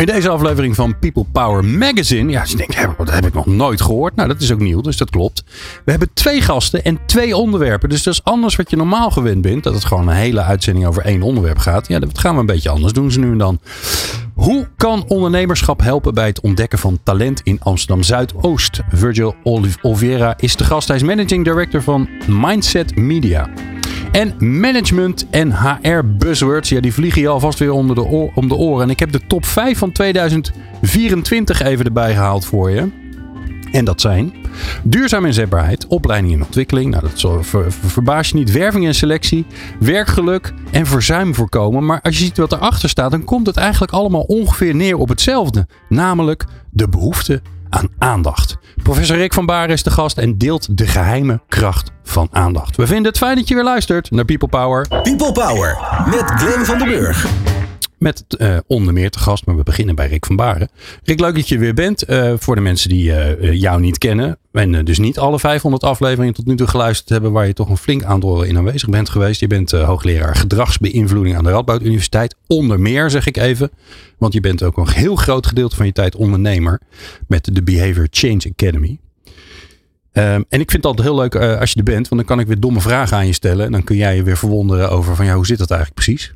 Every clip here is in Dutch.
In deze aflevering van People Power Magazine. Ja, je denkt, dat heb ik nog nooit gehoord. Nou, dat is ook nieuw, dus dat klopt. We hebben twee gasten en twee onderwerpen. Dus dat is anders wat je normaal gewend bent. Dat het gewoon een hele uitzending over één onderwerp gaat. Ja, dat gaan we een beetje anders doen ze nu en dan. Hoe kan ondernemerschap helpen bij het ontdekken van talent in Amsterdam Zuidoost? Virgil Oliveira is de gast. Hij is managing director van Mindset Media. En management en HR buzzwords, ja, die vliegen je alvast weer onder de oor, om de oren. En ik heb de top 5 van 2024 even erbij gehaald voor je. En dat zijn duurzame inzetbaarheid, opleiding en ontwikkeling. Nou, dat ver, verbaas je niet. Werving en selectie, werkgeluk en verzuim voorkomen. Maar als je ziet wat erachter staat, dan komt het eigenlijk allemaal ongeveer neer op hetzelfde. Namelijk de behoefte aan aandacht. Professor Rick van Baren is de gast en deelt de geheime kracht van aandacht. We vinden het fijn dat je weer luistert naar People Power. People Power met Glenn van den Burg. Met uh, onder meer te gast, maar we beginnen bij Rick van Baren. Rick, leuk dat je weer bent. Uh, voor de mensen die uh, jou niet kennen. En dus niet alle 500 afleveringen tot nu toe geluisterd hebben. Waar je toch een flink aantal in aanwezig bent geweest. Je bent hoogleraar gedragsbeïnvloeding aan de Radboud Universiteit. Onder meer zeg ik even. Want je bent ook een heel groot gedeelte van je tijd ondernemer. Met de Behavior Change Academy. Um, en ik vind het altijd heel leuk als je er bent. Want dan kan ik weer domme vragen aan je stellen. En dan kun jij je weer verwonderen over van ja, hoe zit dat eigenlijk precies?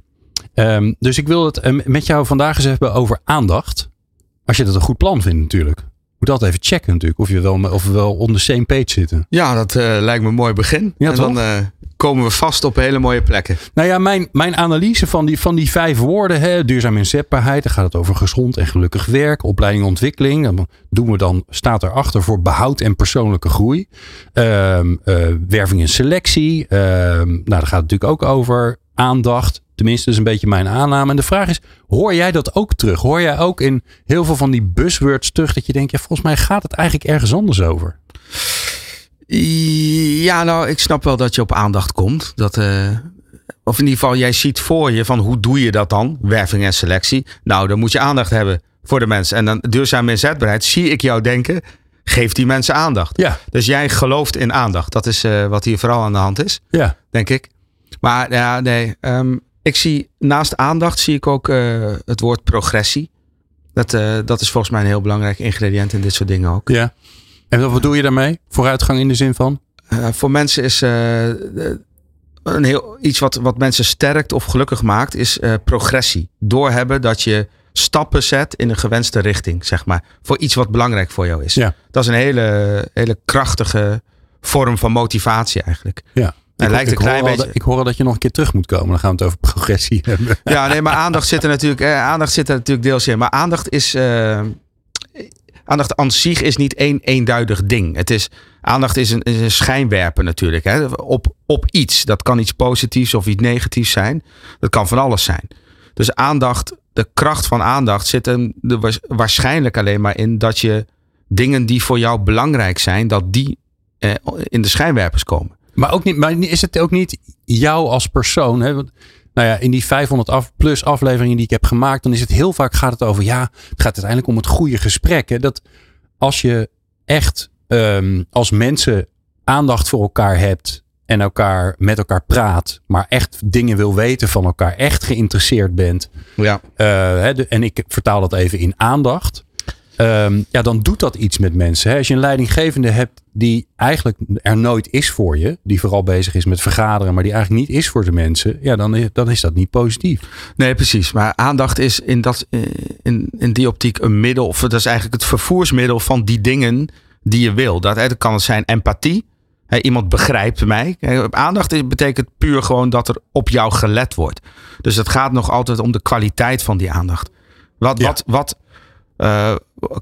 Um, dus ik wil het eh, met jou vandaag eens hebben over aandacht. Als je dat een goed plan vindt natuurlijk. Moet altijd even checken natuurlijk of, je wel, of we wel on the same page zitten. Ja, dat uh, lijkt me een mooi begin. Ja, en toch? dan uh, komen we vast op hele mooie plekken. Nou ja, mijn, mijn analyse van die, van die vijf woorden. Hè, duurzaam inzetbaarheid. Dan gaat het over gezond en gelukkig werk. Opleiding en ontwikkeling. Dan doen we dan, staat erachter voor behoud en persoonlijke groei. Um, uh, werving en selectie. Um, nou, daar gaat het natuurlijk ook over. Aandacht. Tenminste, is een beetje mijn aanname. En de vraag is, hoor jij dat ook terug? Hoor jij ook in heel veel van die buzzwords terug dat je denkt, ja, volgens mij gaat het eigenlijk ergens anders over? Ja, nou, ik snap wel dat je op aandacht komt. Dat, uh, of in ieder geval, jij ziet voor je van hoe doe je dat dan? Werving en selectie. Nou, dan moet je aandacht hebben voor de mensen. En dan duurzame inzetbaarheid, zie ik jou denken, geef die mensen aandacht. Ja. Dus jij gelooft in aandacht. Dat is uh, wat hier vooral aan de hand is, ja. denk ik. Maar ja, nee. Um, ik zie naast aandacht zie ik ook uh, het woord progressie. Dat, uh, dat is volgens mij een heel belangrijk ingrediënt in dit soort dingen ook. Ja. En wat doe je daarmee? Vooruitgang in de zin van? Uh, voor mensen is een heel, iets wat, wat mensen sterkt of gelukkig maakt, is progressie. Doorhebben dat je stappen zet in een gewenste richting, zeg maar. Voor iets wat belangrijk voor jou is. Ja. Dat is een hele, hele krachtige vorm van motivatie eigenlijk. Ja. Lijkt ik, een klein hoor beetje. Ik hoor al dat je nog een keer terug moet komen. Dan gaan we het over progressie hebben. Ja, nee, maar aandacht zit er natuurlijk, eh, aandacht zit er natuurlijk deels in. Maar aandacht is. Uh, aandacht aan zich is niet één eenduidig ding. Het is, aandacht is een, is een schijnwerper natuurlijk. Hè, op, op iets. Dat kan iets positiefs of iets negatiefs zijn. Dat kan van alles zijn. Dus aandacht, de kracht van aandacht zit er waarschijnlijk alleen maar in dat je dingen die voor jou belangrijk zijn, dat die eh, in de schijnwerpers komen. Maar, ook niet, maar is het ook niet jou als persoon? Hè? Want, nou ja, in die 500 af, plus afleveringen die ik heb gemaakt, dan is het heel vaak gaat het over, ja, het gaat uiteindelijk om het goede gesprek. Hè? Dat als je echt um, als mensen aandacht voor elkaar hebt en elkaar met elkaar praat, maar echt dingen wil weten van elkaar, echt geïnteresseerd bent. Ja. Uh, hè, de, en ik vertaal dat even in aandacht. Um, ja, dan doet dat iets met mensen. Hè? Als je een leidinggevende hebt die eigenlijk er nooit is voor je, die vooral bezig is met vergaderen, maar die eigenlijk niet is voor de mensen, ja, dan, is, dan is dat niet positief. Nee, precies. Maar aandacht is in, dat, in, in die optiek een middel, of dat is eigenlijk het vervoersmiddel van die dingen die je wil. Dat kan het zijn empathie. He, iemand begrijpt mij. Aandacht betekent puur gewoon dat er op jou gelet wordt. Dus het gaat nog altijd om de kwaliteit van die aandacht. Wat, ja. wat, wat, uh,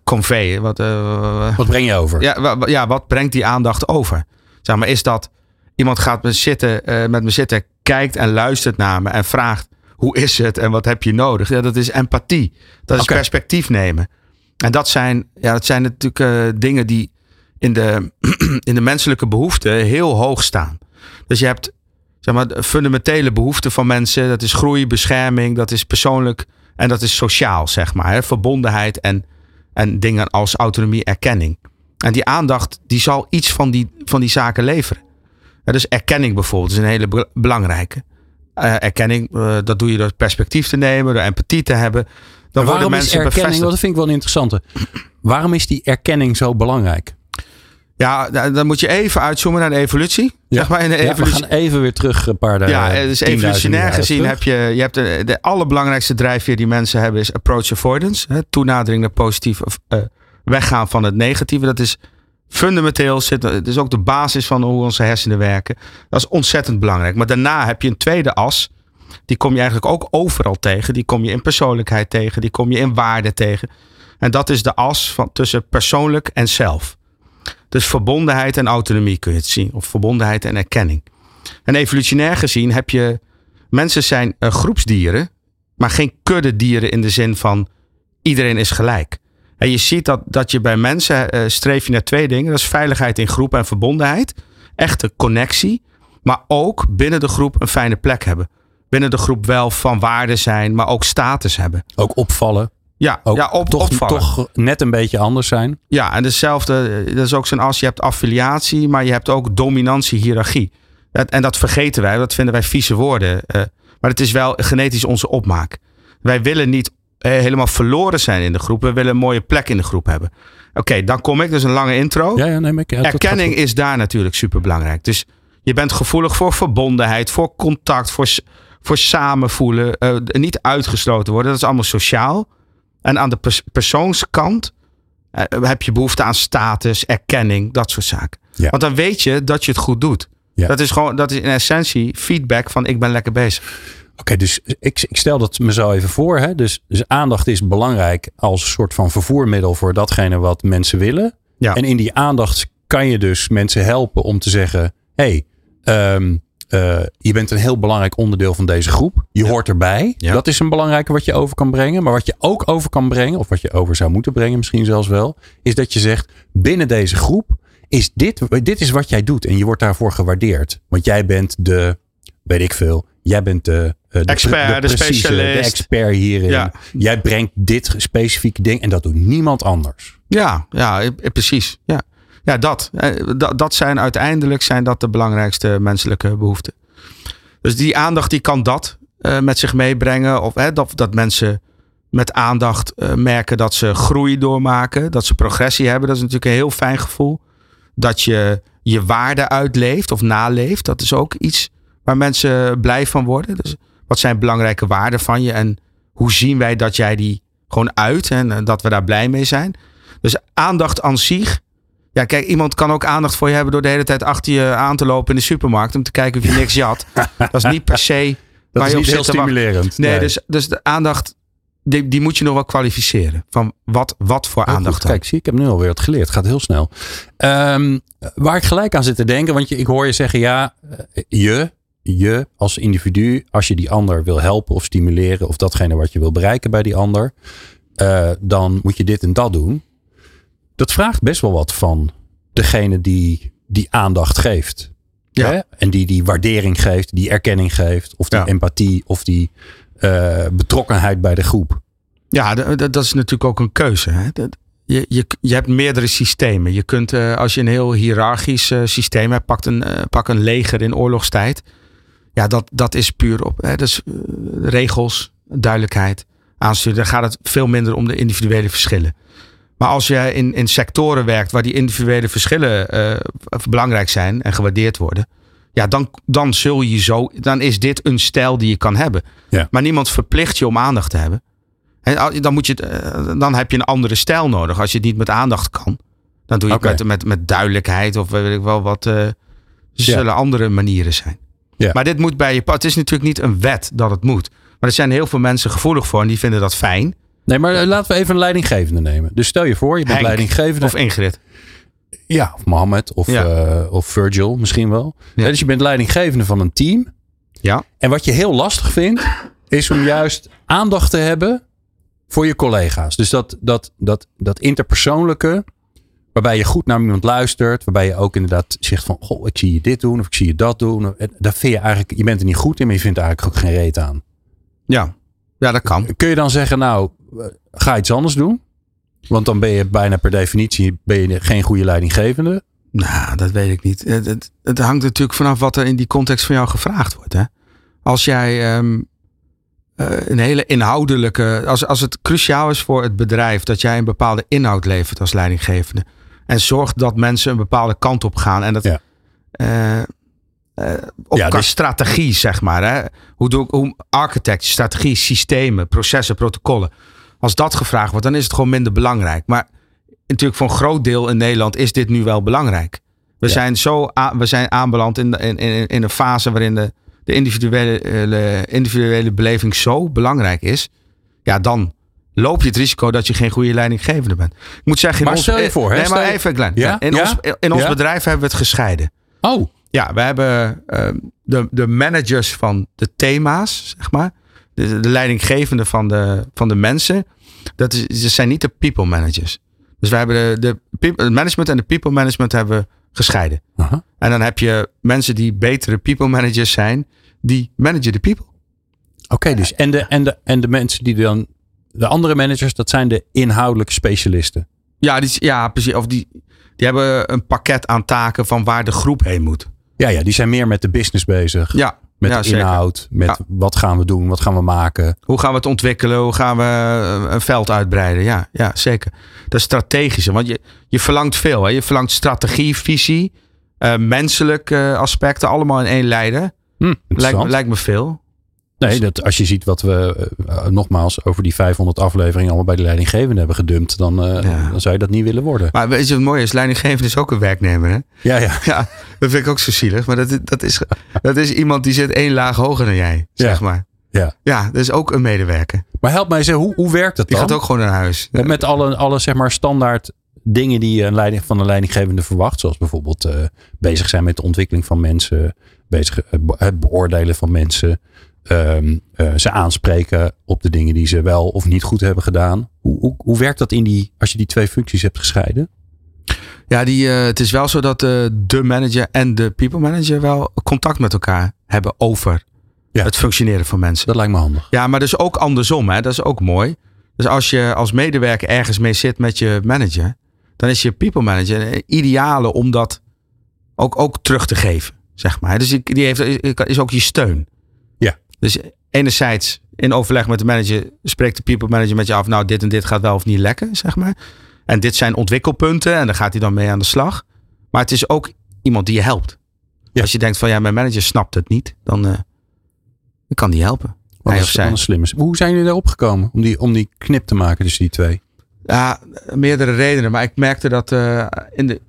convey. Wat, uh, wat breng je over? Ja, ja, wat brengt die aandacht over? Zeg maar, is dat iemand gaat me zitten, uh, met me zitten, kijkt en luistert naar me en vraagt hoe is het en wat heb je nodig? Ja, dat is empathie. Dat is okay. perspectief nemen. En dat zijn, ja, dat zijn natuurlijk dingen die in de, in de menselijke behoeften heel hoog staan. Dus je hebt zeg maar, de fundamentele behoeften van mensen. Dat is groei, bescherming, dat is persoonlijk en dat is sociaal, zeg maar. Hè? Verbondenheid en, en dingen als autonomie, erkenning. En die aandacht, die zal iets van die, van die zaken leveren. Ja, dus erkenning bijvoorbeeld is een hele be- belangrijke. Eh, erkenning, eh, dat doe je door perspectief te nemen, door empathie te hebben. Dan En worden waarom is mensen erkenning, bevestigd. dat vind ik wel een interessante. Waarom is die erkenning zo belangrijk? Ja, da- dan moet je even uitzoomen naar de evolutie. Zeg maar in de Ja, we evolutie. gaan even weer terug een paar Ja, eh, dus 10.000 evolutionair gezien terug. heb je, je hebt de, de allerbelangrijkste drijfveer die mensen hebben is approach avoidance. Hè, toenadering naar positief of eh, weggaan van het negatieve. Dat is fundamenteel, zit, het is ook de basis van hoe onze hersenen werken. Dat is ontzettend belangrijk. Maar daarna heb je een tweede as. Die kom je eigenlijk ook overal tegen. Die kom je in persoonlijkheid tegen. Die kom je in waarde tegen. En dat is de as van, tussen persoonlijk en zelf. Dus verbondenheid en autonomie kun je het zien. Of verbondenheid en erkenning. En evolutionair gezien heb je. Mensen zijn eh, groepsdieren, maar geen kuddedieren in de zin van iedereen is gelijk. En je ziet dat, dat je bij mensen eh, streef je naar twee dingen. Dat is veiligheid in groep en verbondenheid. Echte connectie. Maar ook binnen de groep een fijne plek hebben. Binnen de groep wel van waarde zijn, maar ook status hebben. Ook opvallen. Ja, Ook ja op, toch, toch net een beetje anders zijn. Ja, en dezelfde, dat is ook zo'n als je hebt affiliatie, maar je hebt ook dominantie, hiërarchie. Dat, en dat vergeten wij, dat vinden wij vieze woorden. eh, maar het is wel genetisch onze opmaak. Wij willen niet eh, helemaal verloren zijn in de groep. We willen een mooie plek in de groep hebben. Oké, dan kom ik. Dus een lange intro. Ja, ja neem ik. Ja, dat gaat Erkenning is daar natuurlijk super belangrijk. Dus je bent gevoelig voor verbondenheid, voor contact, voor, voor samenvoelen. eh, niet uitgesloten worden. Dat is allemaal sociaal. En aan de pers- persoonskant eh, heb je behoefte aan status, erkenning, dat soort zaken. Ja. Want dan weet je dat je het goed doet. Ja. Dat is gewoon, dat is in essentie feedback van ik ben lekker bezig. Oké, dus ik, ik stel dat me zo even voor. Hè? Dus, dus aandacht is belangrijk als een soort van vervoermiddel voor datgene wat mensen willen. Ja. En in die aandacht kan je dus mensen helpen om te zeggen: hé, hey, ehm, eh, je bent een heel belangrijk onderdeel van deze groep. Je hoort erbij. Ja. Dat is een belangrijke wat je over kan brengen. Maar wat je ook over kan brengen, of wat je over zou moeten brengen, misschien zelfs wel, is dat je zegt: binnen deze groep is dit, dit is wat jij doet. En je wordt daarvoor gewaardeerd. Want jij bent de, weet ik veel, jij bent de, eh, de, Expert, de precieze, specialist. De expert hierin. Ja. Jij brengt dit specifieke ding en dat doet niemand anders. Ja, ja, eh, precies. Ja, ja dat, eh, dat. Zijn uiteindelijk zijn dat de belangrijkste menselijke behoeften. Dus die aandacht die kan dat eh, met zich meebrengen. Of hè, dat, dat mensen met aandacht eh, merken dat ze groei doormaken. Dat ze progressie hebben. Dat is natuurlijk een heel fijn gevoel. Dat je je waarde uitleeft of naleeft. Dat is ook iets waar mensen blij van worden. Dus wat zijn belangrijke waarden van je? En hoe zien wij dat jij die gewoon uit en eh, dat we daar blij mee zijn? Dus aandacht aan zich. Ja, kijk, iemand kan ook aandacht voor je hebben door de hele tijd achter je aan te lopen in de supermarkt om te kijken of je niks jat. Dat is niet per se Dat waar is je op niet heel stimulerend. Nee, Dus, dus de aandacht, die, die moet je nog wel kwalificeren. Van wat, wat voor Heel aandacht goed. dan? Kijk, zie, ik heb nu alweer wat geleerd. Het gaat heel snel. Ehm, waar ik gelijk aan zit te denken, want je, ik hoor je zeggen, ja, eh, je, je als individu, als je die ander wil helpen of stimuleren of datgene wat je wil bereiken bij die ander, eh, dan moet je dit en dat doen. Dat vraagt best wel wat van degene die die aandacht geeft. Ja. Hè? En die die waardering geeft, die erkenning geeft, of die Ja. empathie, of die eh, betrokkenheid bij de groep. Ja, dat is natuurlijk ook een keuze. Hè? Dat- Je, je, je hebt meerdere systemen. Je kunt, eh, als je een heel hiërarchisch eh, systeem hebt, pak een, pak een leger in oorlogstijd. Ja, dat, dat is puur op. Hè? Dus regels, duidelijkheid, aansturen. Dan gaat het veel minder om de individuele verschillen. Maar als je in, in sectoren werkt waar die individuele verschillen eh, belangrijk zijn en gewaardeerd worden. Ja, dan, dan zul je zo. Dan is dit een stijl die je kan hebben. Ja. Maar niemand verplicht je om aandacht te hebben. En dan, moet je, eh, dan heb je een andere stijl nodig. Als je het niet met aandacht kan, dan doe je het met, met, met duidelijkheid of weet ik wel wat. eh zullen andere manieren zijn. Ja. Maar dit moet bij je. Het is natuurlijk niet een wet dat het moet. Maar er zijn heel veel mensen gevoelig voor en die vinden dat fijn. Nee, maar eh, laten we even een leidinggevende nemen. Dus stel je voor, je bent Henk leidinggevende. Of Ingrid. ja, of Mohammed of, Ja. eh, of Virgil misschien wel. Ja. Dus je bent leidinggevende van een team. Ja. En wat je heel lastig vindt, is om juist aandacht te hebben voor je collega's. Dus dat, dat, dat, dat interpersoonlijke, Waarbij je goed naar iemand luistert. Waarbij je ook inderdaad zegt van, goh, ik zie je dit doen of ik zie je dat doen. Daar vind je eigenlijk, je bent er niet goed in, maar je vindt er eigenlijk ook geen reet aan. Ja, ja dat kan. Kun je dan zeggen, nou, ga iets anders doen? Want dan ben je bijna per definitie ben je geen goede leidinggevende. Nou, dat weet ik niet. Het, het, het, hangt natuurlijk vanaf wat er in die context van jou gevraagd wordt. Hè? Als jij um, een hele inhoudelijke. Als, als het cruciaal is voor het bedrijf dat jij een bepaalde inhoud levert als leidinggevende. En zorgt dat mensen een bepaalde kant op gaan. En dat. Ja. Uh, uh, op ja, dus... strategie, zeg maar. Hè? Hoe doe ik hoe architect, strategie, systemen, processen, protocollen. Als dat gevraagd wordt, dan is het gewoon minder belangrijk. Maar natuurlijk voor een groot deel in Nederland is dit nu wel belangrijk. We, zijn, zo we zijn aanbeland in, in, in, in een fase waarin de, de individuele, de individuele beleving zo belangrijk is. Ja, dan loop je het risico dat je geen goede leidinggevende bent. Ik moet zeggen, in maar ons, stel je voor, nee, maar even klein. Ja? In, Ons, in ons bedrijf hebben we het gescheiden. Oh. Ja, we hebben uh, de, de managers van de thema's, zeg maar. De, de leidinggevende van de, van de mensen. Dat is, ze zijn niet de people managers. Dus we hebben de, de het management en de people management hebben gescheiden. En dan heb je mensen die betere people managers zijn, die managen de people. Oké, dus en de, en, de, en de mensen die dan, de andere managers, dat zijn de inhoudelijke specialisten. Ja, die, ja precies. Of die, die hebben een pakket aan taken van waar de groep heen moet. Ja, ja, die zijn meer met de business bezig. Ja, met ja, inhoud, met wat gaan we doen, wat gaan we maken. Hoe gaan we het ontwikkelen, hoe gaan we eh, een veld uitbreiden. Ja, ja zeker. Dat is strategische, want je, je verlangt veel. Hè? Je verlangt strategie, visie, uh, menselijke aspecten, allemaal in één leider. Hm, lijkt, lijkt me veel. Nee, dat als je ziet wat we uh, nogmaals over die 500 afleveringen allemaal bij de leidinggevende hebben gedumpt, dan, uh, dan zou je dat niet willen worden. Maar weet je wat mooi is? Leidinggevende is ook een werknemer, hè? Ja, ja. ja dat vind ik ook zo zielig. Maar dat, dat, is, dat is iemand die zit één laag hoger dan jij, zeg maar. Ja. ja, dat is ook een medewerker. Maar help mij eens, hoe, hoe werkt dat dan? Die gaat ook gewoon naar huis. Met alle, alle zeg maar standaard dingen die je een leiding, van een leidinggevende verwacht. Zoals bijvoorbeeld uh, bezig zijn met de ontwikkeling van mensen. Bezig het beoordelen van mensen. Um, uh, ze aanspreken op de dingen die ze wel of niet goed hebben gedaan. Hoe, hoe, hoe werkt dat in die, als je die twee functies hebt gescheiden? Ja, die, uh, het is wel zo dat uh, de manager en de people manager wel contact met elkaar hebben over ja. het functioneren van mensen. Dat lijkt me handig. Ja, maar dus ook andersom, hè? dat is ook mooi. Dus als je als medewerker ergens mee zit met je manager, dan is je people manager een ideale om dat ook, ook terug te geven. Zeg maar. Dus die heeft, is ook je steun. Dus enerzijds in overleg met de manager spreekt de people manager met je af. Nou, dit en dit gaat wel of niet lekker, zeg maar. En dit zijn ontwikkelpunten en daar gaat hij dan mee aan de slag. Maar het is ook iemand die je helpt. Als je denkt van ja, mijn manager snapt het niet, dan, uh, dan kan die helpen. Wat hij of zij. Slim is. Hoe zijn jullie daarop gekomen om die, om die knip te maken tussen die twee? Ja, meerdere redenen. Maar ik merkte dat uh, in de,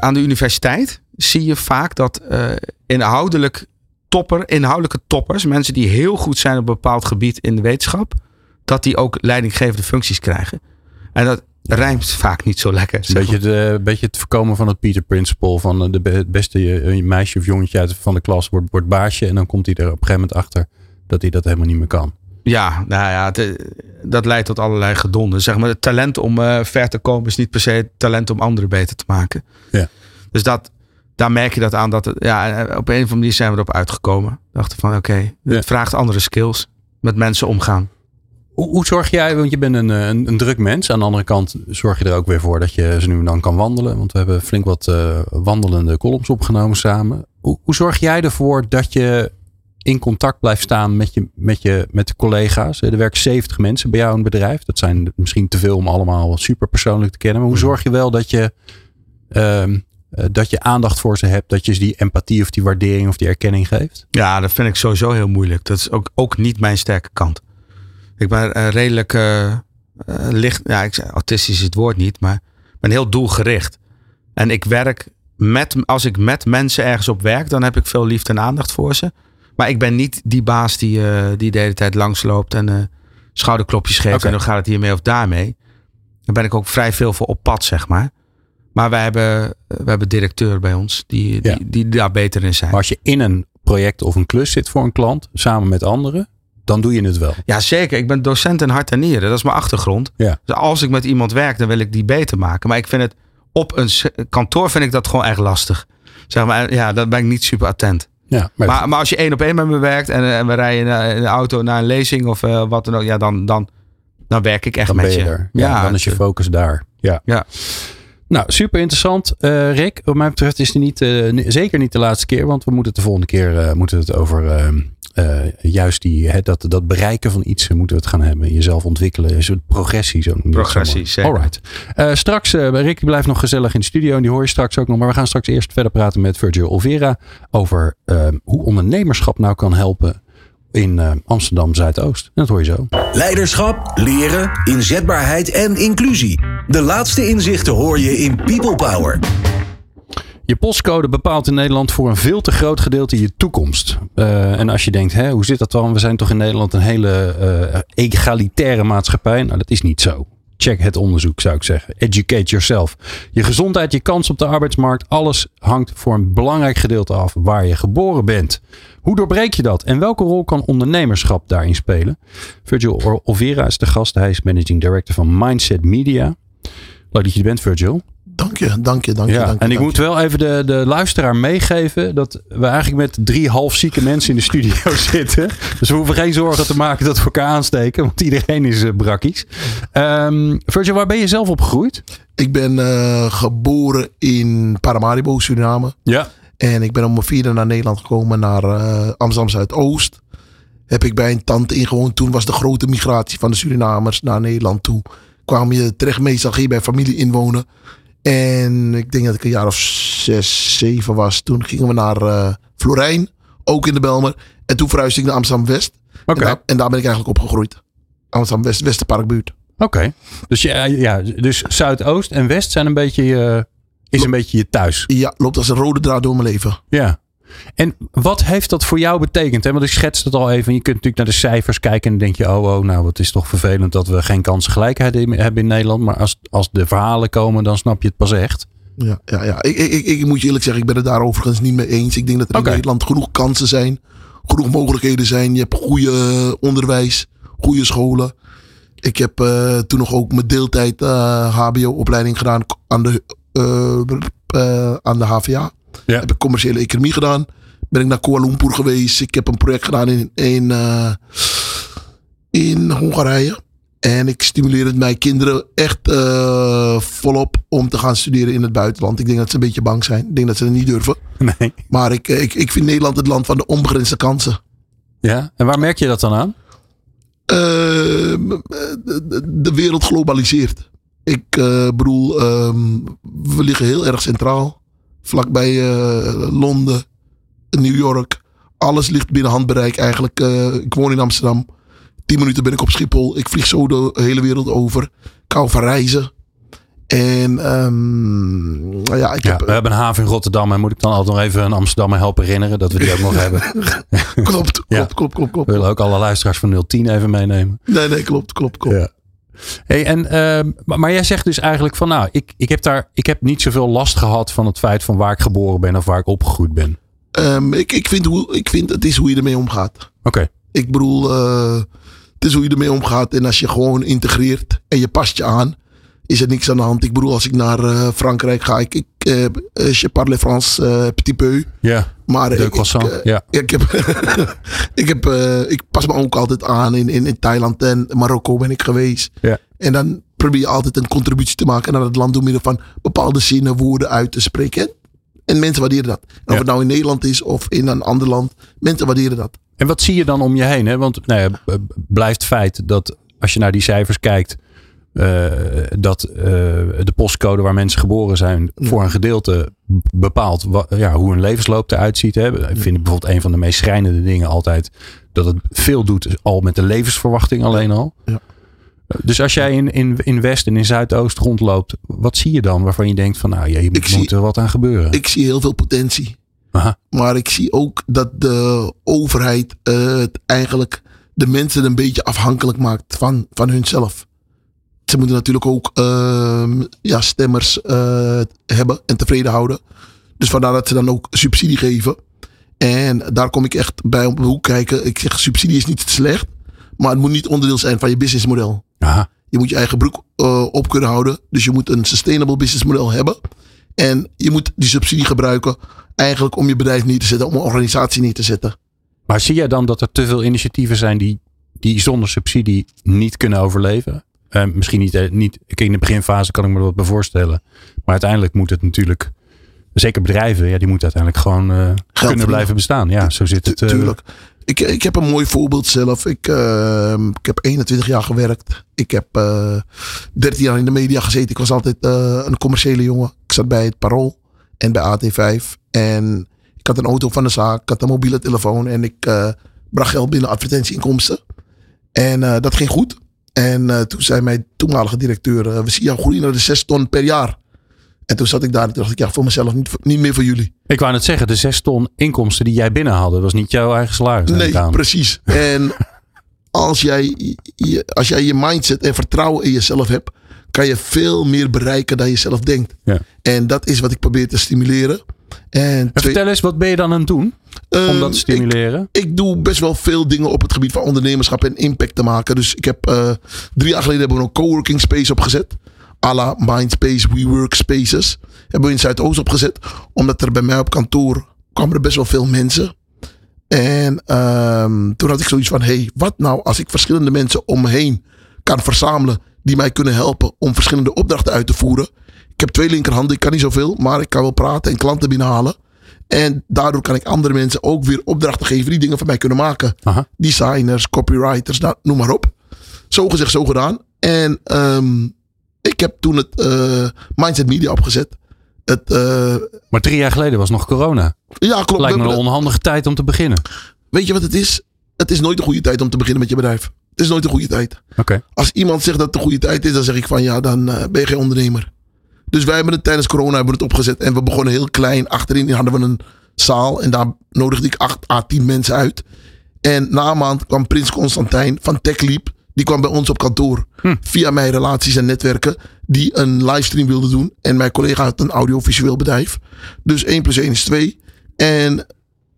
aan de universiteit zie je vaak dat uh, inhoudelijk topper, inhoudelijke toppers, mensen die heel goed zijn op een bepaald gebied in de wetenschap, dat die ook leidinggevende functies krijgen. En dat rijmt vaak niet zo lekker. Een beetje, de, beetje het voorkomen van het Peter Principle van eh, de beste eh, meisje of jongetje uit van de klas wordt, wordt baasje en dan komt hij er op een gegeven moment achter dat hij dat helemaal niet meer kan. Ja, nou ja, het, eh, dat leidt tot allerlei gedonden. Zeg maar, het talent om uh, ver te komen is niet per se het talent om anderen beter te maken. Ja. Dus dat, daar merk je dat aan dat het, ja, op een of andere manier zijn we erop uitgekomen. Dachten van oké, het vraagt andere skills. Met mensen omgaan. Hoe, hoe, zorg jij, want je bent een, een, een, druk mens. Aan de andere kant zorg je er ook weer voor dat je ze nu en dan kan wandelen. Want we hebben flink wat uh, wandelende columns opgenomen samen. Hoe, hoe, zorg jij ervoor dat je in contact blijft staan met, je, met, je, met de collega's? Er werken 70 mensen bij jou in het bedrijf. Dat zijn misschien te veel om allemaal super persoonlijk te kennen. Maar hoe mhm. zorg je wel dat je uh, eh, dat je aandacht voor ze hebt, dat je ze die empathie of die waardering of die erkenning geeft? Ja, dat vind ik sowieso heel moeilijk. Dat is ook, ook niet mijn sterke kant. Ik ben uh, redelijk uh, licht, ja, ik, autistisch is het woord niet, maar ben heel doelgericht. En ik werk met, als ik met mensen ergens op werk, dan heb ik veel liefde en aandacht voor ze. Maar ik ben niet die baas die, die de hele tijd langsloopt en schouderklopjes geeft en dan gaat het hiermee of daarmee. Dan ben ik ook vrij veel voor op pad, zeg maar. Maar wij hebben, we hebben directeur bij ons die, die, die daar beter in zijn. Maar als je in een project of een klus zit voor een klant, samen met anderen, dan doe je het wel. Ja, zeker. Ik ben docent in hart en nieren. Dat is mijn achtergrond. Ja. Dus als ik met iemand werk, dan wil ik die beter maken. Maar ik vind het op een kantoor vind ik dat gewoon echt lastig. Zeg maar, ja, dan ben ik niet super attent. Ja, maar, Maar, maar als je één op één met me werkt en, eh, en we rijden in de auto naar een lezing of eh, wat dan ook, ja, dan, dan, dan werk ik echt dan met ben je je. er. Ja, dan is je focus daar. Ja. Ja. Nou, super interessant. Eh, Rick, wat mij betreft is het niet, eh, zeker niet de laatste keer. Want we moeten het de volgende keer eh, moeten het over eh, eh, juist die, hè, dat, dat bereiken van iets moeten we het gaan hebben. Jezelf ontwikkelen, een soort progressie. Zo Progressie, zeker. Alright. Eh, straks, Rick blijft nog gezellig in de studio. En die hoor je straks ook nog. Maar we gaan straks eerst verder praten met Virgil Olvera. Over eh, hoe ondernemerschap nou kan helpen in eh, Amsterdam Zuidoost. En dat hoor je zo. Leiderschap, leren, inzetbaarheid en inclusie. De laatste inzichten hoor je in People Power. Je postcode bepaalt in Nederland voor een veel te groot gedeelte je toekomst. Eh, en als je denkt, hè, hoe zit dat dan? We zijn toch in Nederland een hele eh, egalitaire maatschappij? Nou, dat is niet zo. Check het onderzoek, zou ik zeggen. Educate yourself. Je gezondheid, je kans op de arbeidsmarkt, alles hangt voor een belangrijk gedeelte af waar je geboren bent. Hoe doorbreek je dat? En welke rol kan ondernemerschap daarin spelen? Virgil Olvera is de gast. Hij is managing director van Mindset Media. Leuk dat je er bent, Virgil. Dank je, dank je, dank je. Ja, dank je, en ik moet wel even de, de luisteraar meegeven dat we eigenlijk met drie half zieke mensen in de studio zitten. Dus we hoeven geen zorgen te maken dat we elkaar aansteken, want iedereen is uh, brakkies. Um, Virgil, waar ben je zelf opgegroeid? Ik ben uh, geboren in Paramaribo, Suriname. Ja. En ik ben om mijn vierde naar Nederland gekomen, naar uh, Amsterdam Zuidoost. Heb ik bij een tante ingewoond. Toen was de grote migratie van de Surinamers naar Nederland toe. Kwam je terecht meestal ging je bij familie inwonen. En ik denk dat ik een jaar of zes, zeven was. Toen gingen we naar uh, Florijn, ook in de Belmer. En toen verhuisde ik naar Amsterdam-West. Oké. En, en, daar ben ik eigenlijk opgegroeid. Amsterdam-West, Westerparkbuurt. Oké. Okay. Dus, ja, ja, dus Zuidoost en West zijn een beetje je, is een beetje je thuis. Ja, loopt als een rode draad door mijn leven. Ja. En wat heeft dat voor jou betekend? Hè? Want ik schets het al even. Je kunt natuurlijk naar de cijfers kijken en dan denk je: oh, oh, nou, het is toch vervelend dat we geen kansengelijkheid hebben in Nederland. Maar als, als de verhalen komen, dan snap je het pas echt. Ja, ja, ja. Ik, ik, ik moet je eerlijk zeggen, ik ben het daar overigens niet mee eens. Ik denk dat er in Nederland genoeg kansen zijn, genoeg mogelijkheden zijn. Je hebt goede onderwijs, goede scholen. Ik heb eh, toen nog ook mijn deeltijd eh, HBO-opleiding gedaan aan de, eh, aan de HVA. Ja. Heb ik commerciële economie gedaan. Ben ik naar Kuala Lumpur geweest. Ik heb een project gedaan in, in, eh, in Hongarije. En ik stimuleer het mijn kinderen echt eh, volop om te gaan studeren in het buitenland. Ik denk dat ze een beetje bang zijn. Ik denk dat ze het niet durven. Nee. Maar ik, ik, ik vind Nederland het land van de onbegrensde kansen. Ja. En waar merk je dat dan aan? Uh, de, de, wereld globaliseert. Ik uh, bedoel, um, we liggen heel erg centraal. Vlakbij uh, Londen, New York. Alles ligt binnen handbereik eigenlijk. Uh, ik woon in Amsterdam. Tien minuten ben ik op Schiphol. Ik vlieg zo de hele wereld over. Ik hou van reizen. En um, nou ja, ik ja, heb, we hebben een haven in Rotterdam. En moet ik dan altijd nog even een Amsterdammer helpen herinneren dat we die ook nog hebben? klopt, klopt, ja. klopt, klopt, klopt. We willen ook alle luisteraars van 010 even meenemen. Nee, nee, klopt, klopt, klopt. Ja. Hey, en, uh, maar jij zegt dus eigenlijk van nou, ik, ik, heb daar, ik heb niet zoveel last gehad van het feit van waar ik geboren ben of waar ik opgegroeid ben. Um, ik, ik, vind hoe, ik vind het is hoe je ermee omgaat. Oké. Okay. Ik bedoel, uh, het is hoe je ermee omgaat. En als je gewoon integreert en je past je aan, is er niks aan de hand. Ik bedoel, als ik naar uh, Frankrijk ga, ik, ik uh, je parle Frans uh, petit peu. Ja. Maar de ik, croissant. ik, ja. ik, heb, ik, heb, ik pas me ook altijd aan in, in, in Thailand en Marokko ben ik geweest. Ja. En dan probeer je altijd een contributie te maken naar het land door middel van bepaalde zinnen, woorden uit te spreken. En mensen waarderen dat. En of Ja. het nou in Nederland is of in een ander land, mensen waarderen dat. En wat zie je dan om je heen? Hè? Want nou ja, blijft feit dat als je naar die cijfers kijkt, eh, dat eh, de postcode waar mensen geboren zijn voor een gedeelte bepaalt ja, hoe hun levensloop eruit ziet. Hè? Ik vind bijvoorbeeld een van de meest schrijnende dingen altijd dat het veel doet al met de levensverwachting alleen al. Ja. Dus als jij in, in, in West en in Zuidoost rondloopt, wat zie je dan waarvan je denkt van nou, ja, je moet zie- er wat aan gebeuren? Ik zie heel veel potentie. Aha. Maar ik zie ook dat de overheid eh, het eigenlijk de mensen een beetje afhankelijk maakt van, van hunzelf. Ze moeten natuurlijk ook ehm, ja, stemmers eh, hebben en tevreden houden. Dus vandaar dat ze dan ook subsidie geven. En daar kom ik echt bij op de hoek kijken. Ik zeg, subsidie is niet slecht. Maar het moet niet onderdeel zijn van je businessmodel. Aha. Je moet je eigen broek eh, op kunnen houden. Dus je moet een sustainable business model hebben. En je moet die subsidie gebruiken eigenlijk om je bedrijf neer te zetten, om een organisatie neer te zetten. Maar zie jij dan dat er te veel initiatieven zijn die, die zonder subsidie niet kunnen overleven? Eh, misschien niet, eh, niet. In de beginfase kan ik me er wat bij voorstellen. Maar uiteindelijk moet het natuurlijk. Zeker bedrijven, ja, die moeten uiteindelijk gewoon eh, kunnen verdienen. blijven bestaan. Ja, zo zit het. Tu- Tuurlijk. Ik, ik heb een mooi voorbeeld zelf. Ik, eh, ik heb 21 jaar gewerkt. Ik heb eh 13 jaar in de media gezeten. Ik was altijd een commerciële jongen. Ik zat bij het Parool en bij AT5. En ik had een auto van de zaak. Ik had een mobiele telefoon. En ik bracht geld binnen advertentieinkomsten. En dat ging goed. En eh, toen zei mijn toenmalige directeur... eh, we zien jou groeien naar de 6 ton per jaar. En toen zat ik daar en toen dacht ik... Ja, voor mezelf niet, niet meer voor jullie. Ik wou net zeggen, de zes ton inkomsten die jij binnenhaalde, was niet jouw eigen salaris. Nee, precies. En als jij, je, als jij je mindset en vertrouwen in jezelf hebt, kan je veel meer bereiken dan je zelf denkt. Ja. En dat is wat ik probeer te stimuleren. En En twee- vertel eens, wat ben je dan aan het doen om ehm, dat te stimuleren? Ik, ik doe best wel veel dingen op het gebied van ondernemerschap en impact te maken. Dus ik heb eh, drie jaar geleden hebben we een coworking space opgezet. à la Mindspace, WeWork Spaces. Hebben we in Zuidoost opgezet. Omdat er bij mij op kantoor kwamen er best wel veel mensen. En ehm, toen had ik zoiets van, hey, wat nou als ik verschillende mensen om me heen kan verzamelen die mij kunnen helpen om verschillende opdrachten uit te voeren. Ik heb twee linkerhanden, ik kan niet zoveel, maar ik kan wel praten en klanten binnenhalen. En daardoor kan ik andere mensen ook weer opdrachten geven die dingen voor mij kunnen maken. Aha. Designers, copywriters, nou, noem maar op. Zo gezegd, zo gedaan. En ehm, ik heb toen het eh, Mindset Media opgezet. Het, eh, Maar drie jaar geleden was nog corona. ja, klopt. Lijkt me een onhandige tijd om te beginnen. Weet je wat het is? Het is nooit een goede tijd om te beginnen met je bedrijf. Het is nooit een goede tijd. Oké. Als iemand zegt dat het een goede tijd is, dan zeg ik van ja, dan eh, ben je geen ondernemer. Dus wij hebben het tijdens corona hebben het opgezet en we begonnen heel klein. Achterin hadden we een zaal en daar nodigde ik 8 à 10 mensen uit. En na een maand kwam Prins Constantijn van TechLeap. Die kwam bij ons op kantoor. Via mijn relaties en netwerken. Die een livestream wilde doen. En mijn collega had een audiovisueel bedrijf. Dus 1 plus 1 is 2. En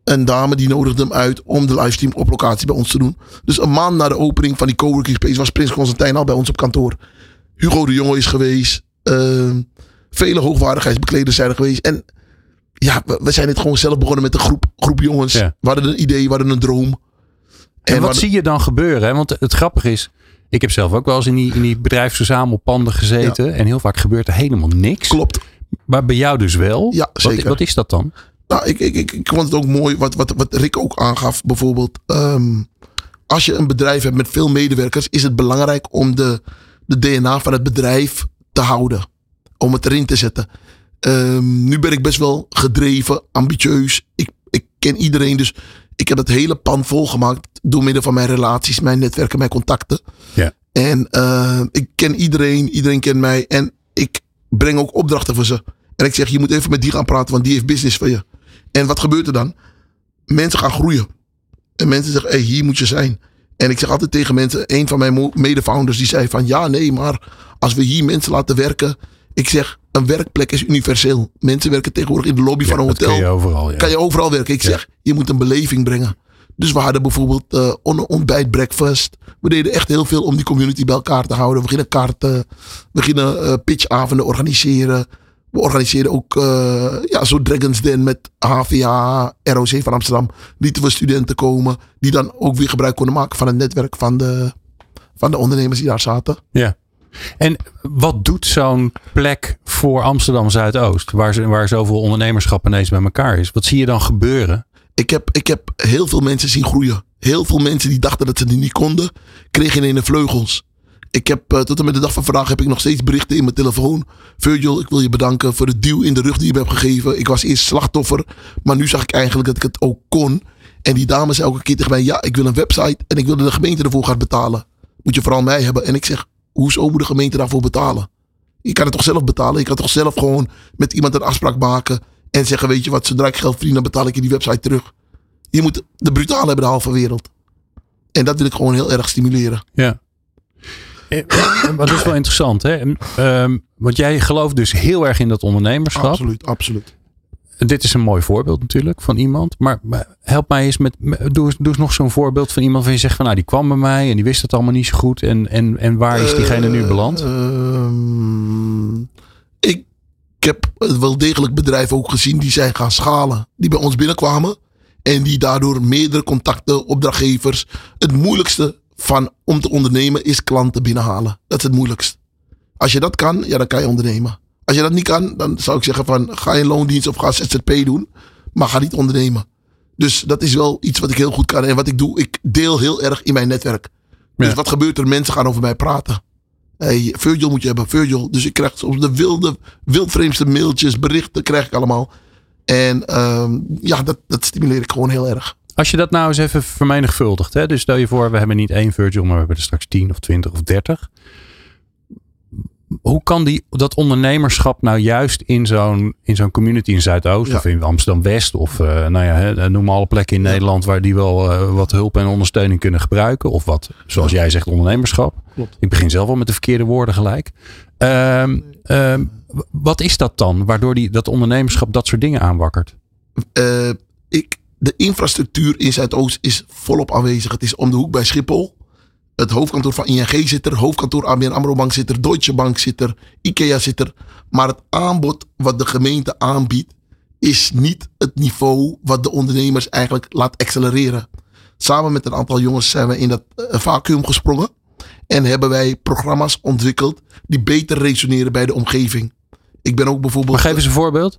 een dame die nodigde hem uit om de livestream op locatie bij ons te doen. Dus een maand na de opening van die coworking space was Prins Constantijn al bij ons op kantoor. Hugo de Jonge is geweest. Ehm, vele hoogwaardigheidsbekleders zijn er geweest. En ja, we, we zijn het gewoon zelf begonnen met een groep, groep jongens. Ja. We hadden een idee, we hadden een droom. En, wat hadden- zie je dan gebeuren? Hè? Want het grappige is, ik heb zelf ook wel eens in die, in die bedrijfsverzamelpanden gezeten. En heel vaak gebeurt er helemaal niks. Klopt. Maar bij jou dus wel. Ja, Wat, zeker. wat is dat dan? Nou, ik, ik, ik, ik vond het ook mooi wat, wat, wat Rick ook aangaf. Bijvoorbeeld, ehm, als je een bedrijf hebt met veel medewerkers, is het belangrijk om de, de DNA van het bedrijf te houden. Om het erin te zetten. Ehm, nu ben ik best wel gedreven, ambitieus. Ik, ik ken iedereen, dus ik heb het hele pand volgemaakt door middel van mijn relaties, mijn netwerken, mijn contacten. Ja. En eh, ik ken iedereen, iedereen kent mij. En ik breng ook opdrachten voor ze. En ik zeg, je moet even met die gaan praten, want die heeft business voor je. En wat gebeurt er dan? Mensen gaan groeien. En mensen zeggen, hey, hier moet je zijn. En ik zeg altijd tegen mensen, een van mijn mo- mede-founders, die zei van, ja, nee, maar als we hier mensen laten werken. Ik zeg, een werkplek is universeel. Mensen werken tegenwoordig in de lobby van een hotel kun je overal. Ja. kan je overal werken. Ik zeg, je moet een beleving brengen. Dus we hadden bijvoorbeeld eh on- ontbijt, breakfast. We deden echt heel veel om die community bij elkaar te houden. We gingen kaarten, we gingen eh, pitchavonden organiseren. We organiseerden ook eh, ja, zo'n Dragons Den met HVA, ROC van Amsterdam. Lieten we studenten komen die dan ook weer gebruik konden maken van het netwerk van de, van de ondernemers die daar zaten. Ja. En wat doet zo'n plek voor Amsterdam Zuidoost, waar, waar zoveel ondernemerschap ineens bij elkaar is? Wat zie je dan gebeuren? Ik heb, ik heb heel veel mensen zien groeien. Heel veel mensen die dachten dat ze die niet konden, kregen in de vleugels. Ik heb eh, tot en met de dag van vandaag heb ik nog steeds berichten in mijn telefoon. Virgil, ik wil je bedanken voor de duw in de rug die je me hebt gegeven. Ik was eerst slachtoffer, maar nu zag ik eigenlijk dat ik het ook kon. En die dame zei elke keer tegen mij, ja, ik wil een website en ik wil de gemeente ervoor gaat betalen. Moet je vooral mij hebben. En ik zeg, hoezo moet de gemeente daarvoor betalen? Je kan het toch zelf betalen? Je kan toch zelf gewoon met iemand een afspraak maken en zeggen, weet je wat, zodra ik geld verdien, dan betaal ik je die website terug. Je moet de brutale hebben de halve wereld. En dat wil ik gewoon heel erg stimuleren. Ja. Eh, Maar dat is wel interessant, hè? Ehm, want jij gelooft dus heel erg in dat ondernemerschap. Absoluut, absoluut. dit is een mooi voorbeeld natuurlijk van iemand. Maar, maar help mij eens met. Doe, eens- doe eens nog zo'n voorbeeld van iemand van je zegt van nou die kwam bij mij en die wist het allemaal niet zo goed. En, en, en waar is diegene nu beland? ehm, ik, ik heb wel degelijk bedrijven ook gezien die zijn gaan schalen. Die bij ons binnenkwamen. En die daardoor meerdere contacten, opdrachtgevers. Het moeilijkste van om te ondernemen is klanten binnenhalen. Dat is het moeilijkst. Als je dat kan, ja, dan kan je ondernemen. Als je dat niet kan, dan zou ik zeggen van ga in loondienst of ga ZZP doen. Maar ga niet ondernemen. Dus dat is wel iets wat ik heel goed kan. En wat ik doe, ik deel heel erg in mijn netwerk. Dus Ja. wat gebeurt er? Mensen gaan over mij praten. Hey, Virgil moet je hebben, Virgil. Dus ik krijg soms de wilde, wildvreemdste mailtjes, berichten krijg ik allemaal. En ehm, ja, dat, dat stimuleer ik gewoon heel erg. Als je dat nou eens even vermenigvuldigt. Hè? Dus stel je voor, we hebben niet één Virgil, maar we hebben er straks 10 of 20 of 30. Hoe kan die, dat ondernemerschap nou juist in zo'n, in zo'n community in Zuidoost Ja. of in Amsterdam West of eh, nou ja, hè, noem maar alle plekken in Ja. Nederland waar die wel eh, wat hulp en ondersteuning kunnen gebruiken. Of wat, zoals jij zegt, ondernemerschap. Klopt. Ik begin zelf al met de verkeerde woorden gelijk. Ehm, ehm, wat is dat dan, waardoor die, dat ondernemerschap dat soort dingen aanwakkert? Eh, ik, de infrastructuur in Zuidoost is volop aanwezig. Het is om de hoek bij Schiphol. Het hoofdkantoor van ING zit er. Hoofdkantoor ABN AMRO Bank zit er. Deutsche Bank zit er. IKEA zit er. Maar het aanbod wat de gemeente aanbiedt... is niet het niveau wat de ondernemers eigenlijk laat accelereren. Samen met een aantal jongens zijn we in dat eh, vacuüm gesprongen. En hebben wij programma's ontwikkeld... die beter resoneren bij de omgeving. Ik ben ook bijvoorbeeld... Maar geef eens een voorbeeld.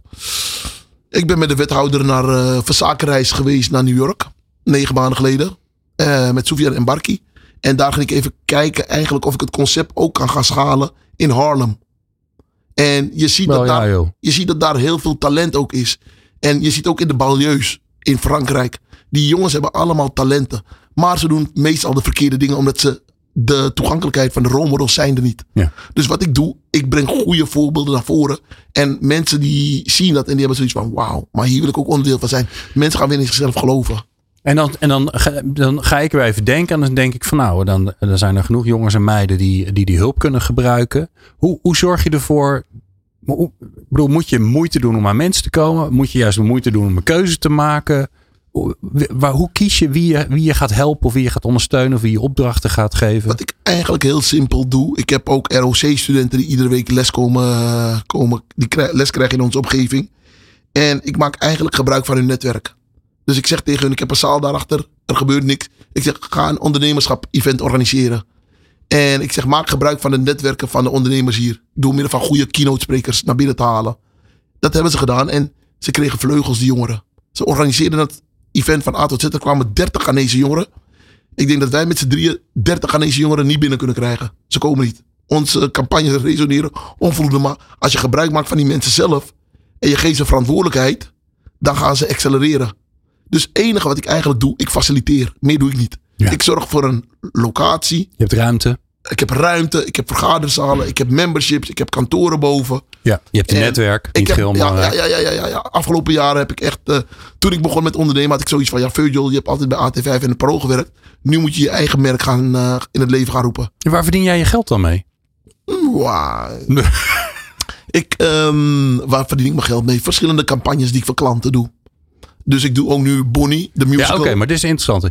Ik ben met de wethouder naar eh verzakenreis geweest naar New York. Negen maanden geleden. eh, met Soufiane en Barki. En daar ging ik even kijken eigenlijk of ik het concept ook kan gaan schalen in Harlem. En je ziet, dat, ja daar, joh. je ziet dat daar heel veel talent ook is. En je ziet ook in de banlieues in Frankrijk. Die jongens hebben allemaal talenten. Maar ze doen meestal de verkeerde dingen omdat ze de toegankelijkheid van de rolmodels zijn er niet. Ja. Dus wat ik doe, ik breng goede voorbeelden naar voren. En mensen die zien dat en die hebben zoiets van wauw, maar hier wil ik ook onderdeel van zijn. Mensen gaan weer in zichzelf geloven. En dan, en dan, ga, dan ga ik weer even denken. En dan denk ik van nou, dan, dan zijn er genoeg jongens en meiden die die, die hulp kunnen gebruiken. Hoe, hoe zorg je ervoor? Bedoel, moet je moeite doen om aan mensen te komen? Moet je juist moeite doen om een keuze te maken? Hoe, waar, hoe kies je wie, je wie je gaat helpen of wie je gaat ondersteunen of wie je opdrachten gaat geven? Wat ik eigenlijk heel simpel doe. Ik heb ook ROC-studenten die iedere week les komen, komen die les krijgen in onze omgeving. En ik maak eigenlijk gebruik van hun netwerk. Dus ik zeg tegen hun, ik heb een zaal daarachter, er gebeurt niks. Ik zeg, ga een ondernemerschap-event organiseren. En ik zeg, maak gebruik van de netwerken van de ondernemers hier. Door middel van goede keynote-sprekers naar binnen te halen. Dat hebben ze gedaan en ze kregen vleugels, die jongeren. Ze organiseerden dat event van A tot Z. Er kwamen 30 Ghanese jongeren. Ik denk dat wij met z'n drieën 30 Ghanese jongeren niet binnen kunnen krijgen. Ze komen niet. Onze campagnes resoneren onvoldoende. Maar als je gebruik maakt van die mensen zelf. En je geeft ze verantwoordelijkheid. Dan gaan ze accelereren. Dus het enige wat ik eigenlijk doe, ik faciliteer. Meer doe ik niet. Ja. Ik zorg voor een locatie. Je hebt ruimte. Ik heb ruimte. Ik heb vergaderzalen. Ik heb memberships. Ik heb kantoren boven. Ja, je hebt een En netwerk. Ik heb, ja, belangrijk. ja, ja, ja, ja, ja. Afgelopen jaren heb ik echt. eh, toen ik begon met ondernemen, had ik zoiets van: ja, Virgil, je hebt altijd bij AT5 en het Pro gewerkt. Nu moet je je eigen merk gaan, eh, in het leven gaan roepen. En waar verdien jij je geld dan mee? Nee. Ik, ehm, waar verdien ik mijn geld mee? Verschillende campagnes die ik voor klanten doe. Dus ik doe ook nu Bonnie, de Ja, musical. oké, maar dit is interessant.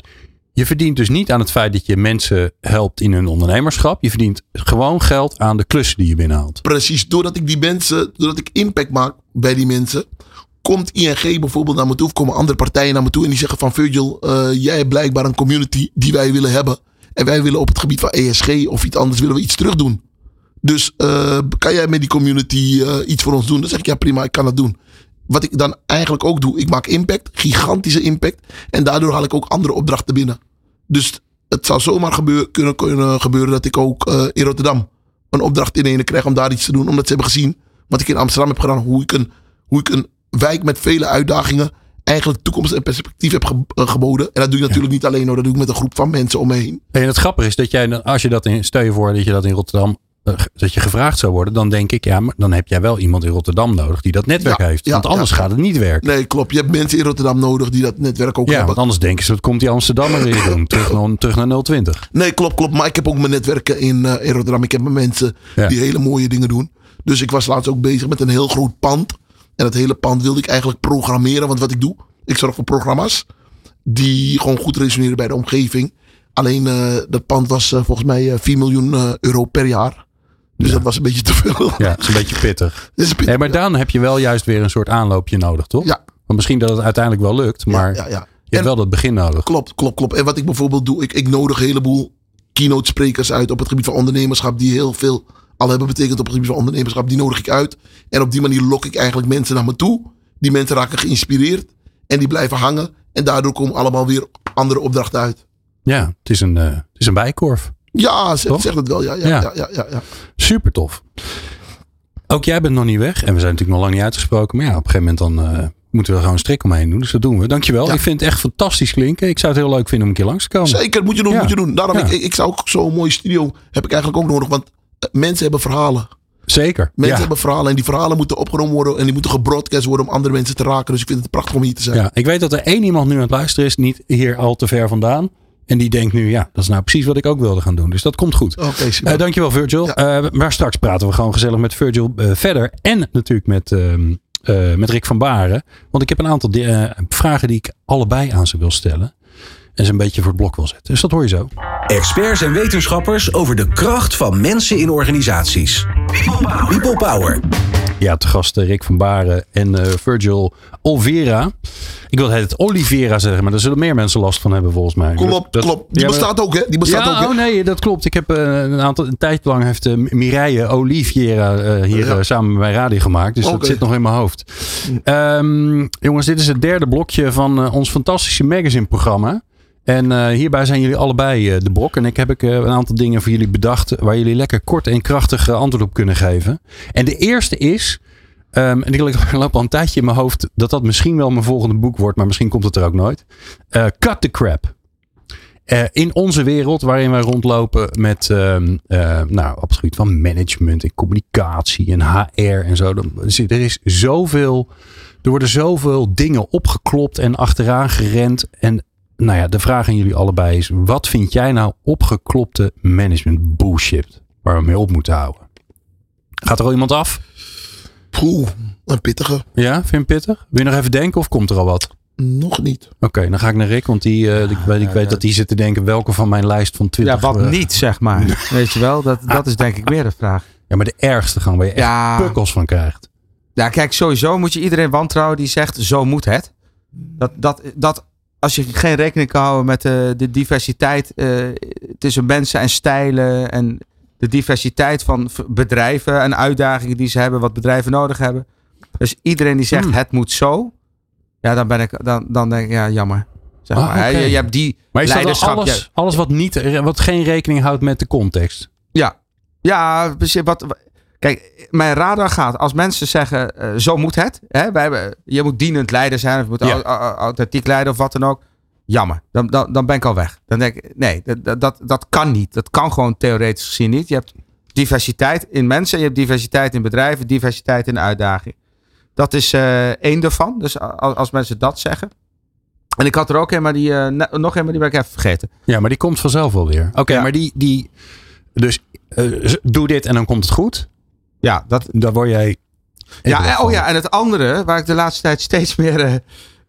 Je verdient dus niet aan het feit dat je mensen helpt in hun ondernemerschap. Je verdient gewoon geld aan de klussen die je binnenhaalt. Precies, doordat ik die mensen, doordat ik impact maak bij die mensen, komt ING bijvoorbeeld naar me toe, of komen andere partijen naar me toe en die zeggen van Virgil, eh, jij hebt blijkbaar een community die wij willen hebben. En wij willen op het gebied van ESG of iets anders willen we iets terug doen. Dus eh, kan jij met die community eh, iets voor ons doen? Dan zeg ik ja prima, ik kan dat doen. Wat ik dan eigenlijk ook doe, ik maak impact, gigantische impact. En daardoor haal ik ook andere opdrachten binnen. Dus het zou zomaar gebeur, kunnen, kunnen gebeuren dat ik ook eh, in Rotterdam een opdracht inenen krijg om daar iets te doen. Omdat ze hebben gezien wat ik in Amsterdam heb gedaan. Hoe ik een, hoe ik een wijk met vele uitdagingen eigenlijk toekomst en perspectief heb ge- eh, geboden. En dat doe ik natuurlijk niet alleen hoor. Dat doe ik met een groep van mensen om me heen. En het grappige is dat jij, als je dat in, stel je voor dat je dat in Rotterdam, dat je gevraagd zou worden, dan denk ik, ja, maar dan heb jij wel iemand in Rotterdam nodig die dat netwerk Ja, heeft. ja, want anders ja. gaat het niet werken. Nee, klopt. Je hebt mensen in Rotterdam nodig die dat netwerk ook Ja, hebben. want anders denken ze, wat komt die Amsterdammer weer doen? Terug naar, terug naar 020. Nee, klopt, klopt. Maar ik heb ook mijn netwerken in, eh, in Rotterdam. Ik heb mijn mensen die hele mooie dingen doen. Dus ik was laatst ook bezig met een heel groot pand. En dat hele pand wilde ik eigenlijk programmeren. Want wat ik doe, ik zorg voor programma's die gewoon goed resoneren bij de omgeving. Alleen eh, dat pand was eh, volgens mij eh, 4 miljoen eh, euro per jaar. Dus Ja. dat was een beetje te veel. Ja, dat is een beetje pittig. Is Nee, maar dan heb je wel juist weer een soort aanloopje nodig, toch? Ja. Want misschien dat het uiteindelijk wel lukt, maar je hebt wel dat begin nodig. Klopt, klopt, klopt. En wat ik bijvoorbeeld doe, ik, ik nodig een heleboel keynote sprekers uit op het gebied van ondernemerschap. Die heel veel al hebben betekend op het gebied van ondernemerschap. Die nodig ik uit. En op die manier lok ik eigenlijk mensen naar me toe. Die mensen raken geïnspireerd. En die blijven hangen. En daardoor komen allemaal weer andere opdrachten uit. Ja, het is een, eh, het is een bijkorf. Ja, zeg, Toch? zeg het wel. Ja, ja, Ja. ja. ja. Super tof. Ook jij bent nog niet weg. En we zijn natuurlijk nog lang niet uitgesproken. Maar ja, op een gegeven moment dan eh, moeten we er gewoon een strik omheen doen. Dus dat doen we. Dankjewel. Ja. Ik vind het echt fantastisch klinken. Ik zou het heel leuk vinden om een keer langs te komen. Zeker, moet je doen, moet je doen. Daarom, ik, ik zou ook zo'n mooie studio heb ik eigenlijk ook nodig. Want eh, mensen hebben verhalen. Zeker. Mensen ja. hebben verhalen. En die verhalen moeten opgenomen worden. En die moeten gebroadcast worden om andere mensen te raken. Dus ik vind het prachtig om hier te zijn. ja, ik weet dat er één iemand nu aan het luisteren is. Niet hier al te ver vandaan. En die denkt nu, ja, dat is nou precies wat ik ook wilde gaan doen. Dus dat komt goed. Oké, super. Eh, dankjewel Virgil. Ja. Eh, maar straks praten we gewoon gezellig met Virgil eh, verder. En natuurlijk met, ehm, eh, met Rick van Baren. Want ik heb een aantal vragen die ik allebei aan ze wil stellen. En ze een beetje voor het blok wil zetten. Dus dat hoor je zo. Experts en wetenschappers over de kracht van mensen in organisaties. People Power. Ja, te gasten Rick van Baren en eh, Virgil Olvera. Ik wil het Oliveira zeggen, maar daar zullen meer mensen last van hebben volgens mij. Klopt, Dat- klopt. Die Ja, bestaat ook, hè? Die bestaat ja, ook, hè? oh nee, dat klopt. Ik heb eh, een aantal een tijd lang heeft uh, Mireille Oliviera eh, hier Ja. eh, samen met mij radio gemaakt. Dus dat zit nog in mijn hoofd. Ehm, jongens, dit is het derde blokje van eh, ons fantastische magazine programma. En eh, hierbij zijn jullie allebei eh, de brok. En ik heb ik eh, een aantal dingen voor jullie bedacht waar jullie lekker kort en krachtig antwoord op kunnen geven. En de eerste is, ehm, en ik loop al een tijdje in mijn hoofd dat dat misschien wel mijn volgende boek wordt, maar misschien komt het er ook nooit. Cut the crap. In onze wereld waarin wij rondlopen met, ehm, eh, nou, gebied van management en communicatie en HR en zo. Er is zoveel, er worden zoveel dingen opgeklopt en achteraan gerend. En nou ja, de vraag aan jullie allebei is, wat vind jij nou opgeklopte management bullshit waar we mee op moeten houden? Gaat er al iemand af? Poeh, een pittige. Ja, vind je hem pittig? Wil je nog even denken of komt er al wat? Nog niet. Oké, dan ga ik naar Rick, want die, eh, ik, weet, ik weet dat hij zit te denken welke van mijn lijst van 20. Ja, wat eh, niet, zeg maar. Weet je wel, dat, dat is denk ik meer de vraag. Ja, maar de ergste gang waar je echt Ja. pukkels van krijgt. Ja, kijk, sowieso moet je iedereen wantrouwen die zegt, zo moet het. Dat, dat, dat als je geen rekening kan houden met de, de diversiteit eh, tussen mensen en stijlen en de diversiteit van bedrijven en uitdagingen die ze hebben, wat bedrijven nodig hebben. Dus iedereen die zegt, Hmm. het moet zo, ja, dan, ben ik, dan, dan denk ik, ja, jammer. Zeg Ah, maar. Je, je hebt die Maar leiderschap. alles, alles wat, niet, wat geen rekening houdt met de context? Ja, ja precies. Wat, wa- kijk, mijn radar gaat als mensen zeggen: eh, zo moet het. Hè? Wij hebben, je moet dienend leider zijn, of je moet Ja. authentiek leiden of wat dan ook. Jammer, dan, dan, dan ben ik al weg. Dan denk ik: nee, dat, dat- dat, kan niet. Dat kan gewoon theoretisch gezien niet. Je hebt diversiteit in mensen, je hebt diversiteit in bedrijven, diversiteit in de uitdaging. Dat is eh, één daarvan. Dus als, als mensen dat zeggen. En ik had er ook een, maar die, ne- nog een, maar die ben ik even vergeten. Ja, maar die komt vanzelf wel weer. Oké, Ja. maar die, die dus doe dit en dan komt het goed. Ja, dat, Daar word jij. Ja, van. oh ja, en het andere, waar ik de laatste tijd steeds meer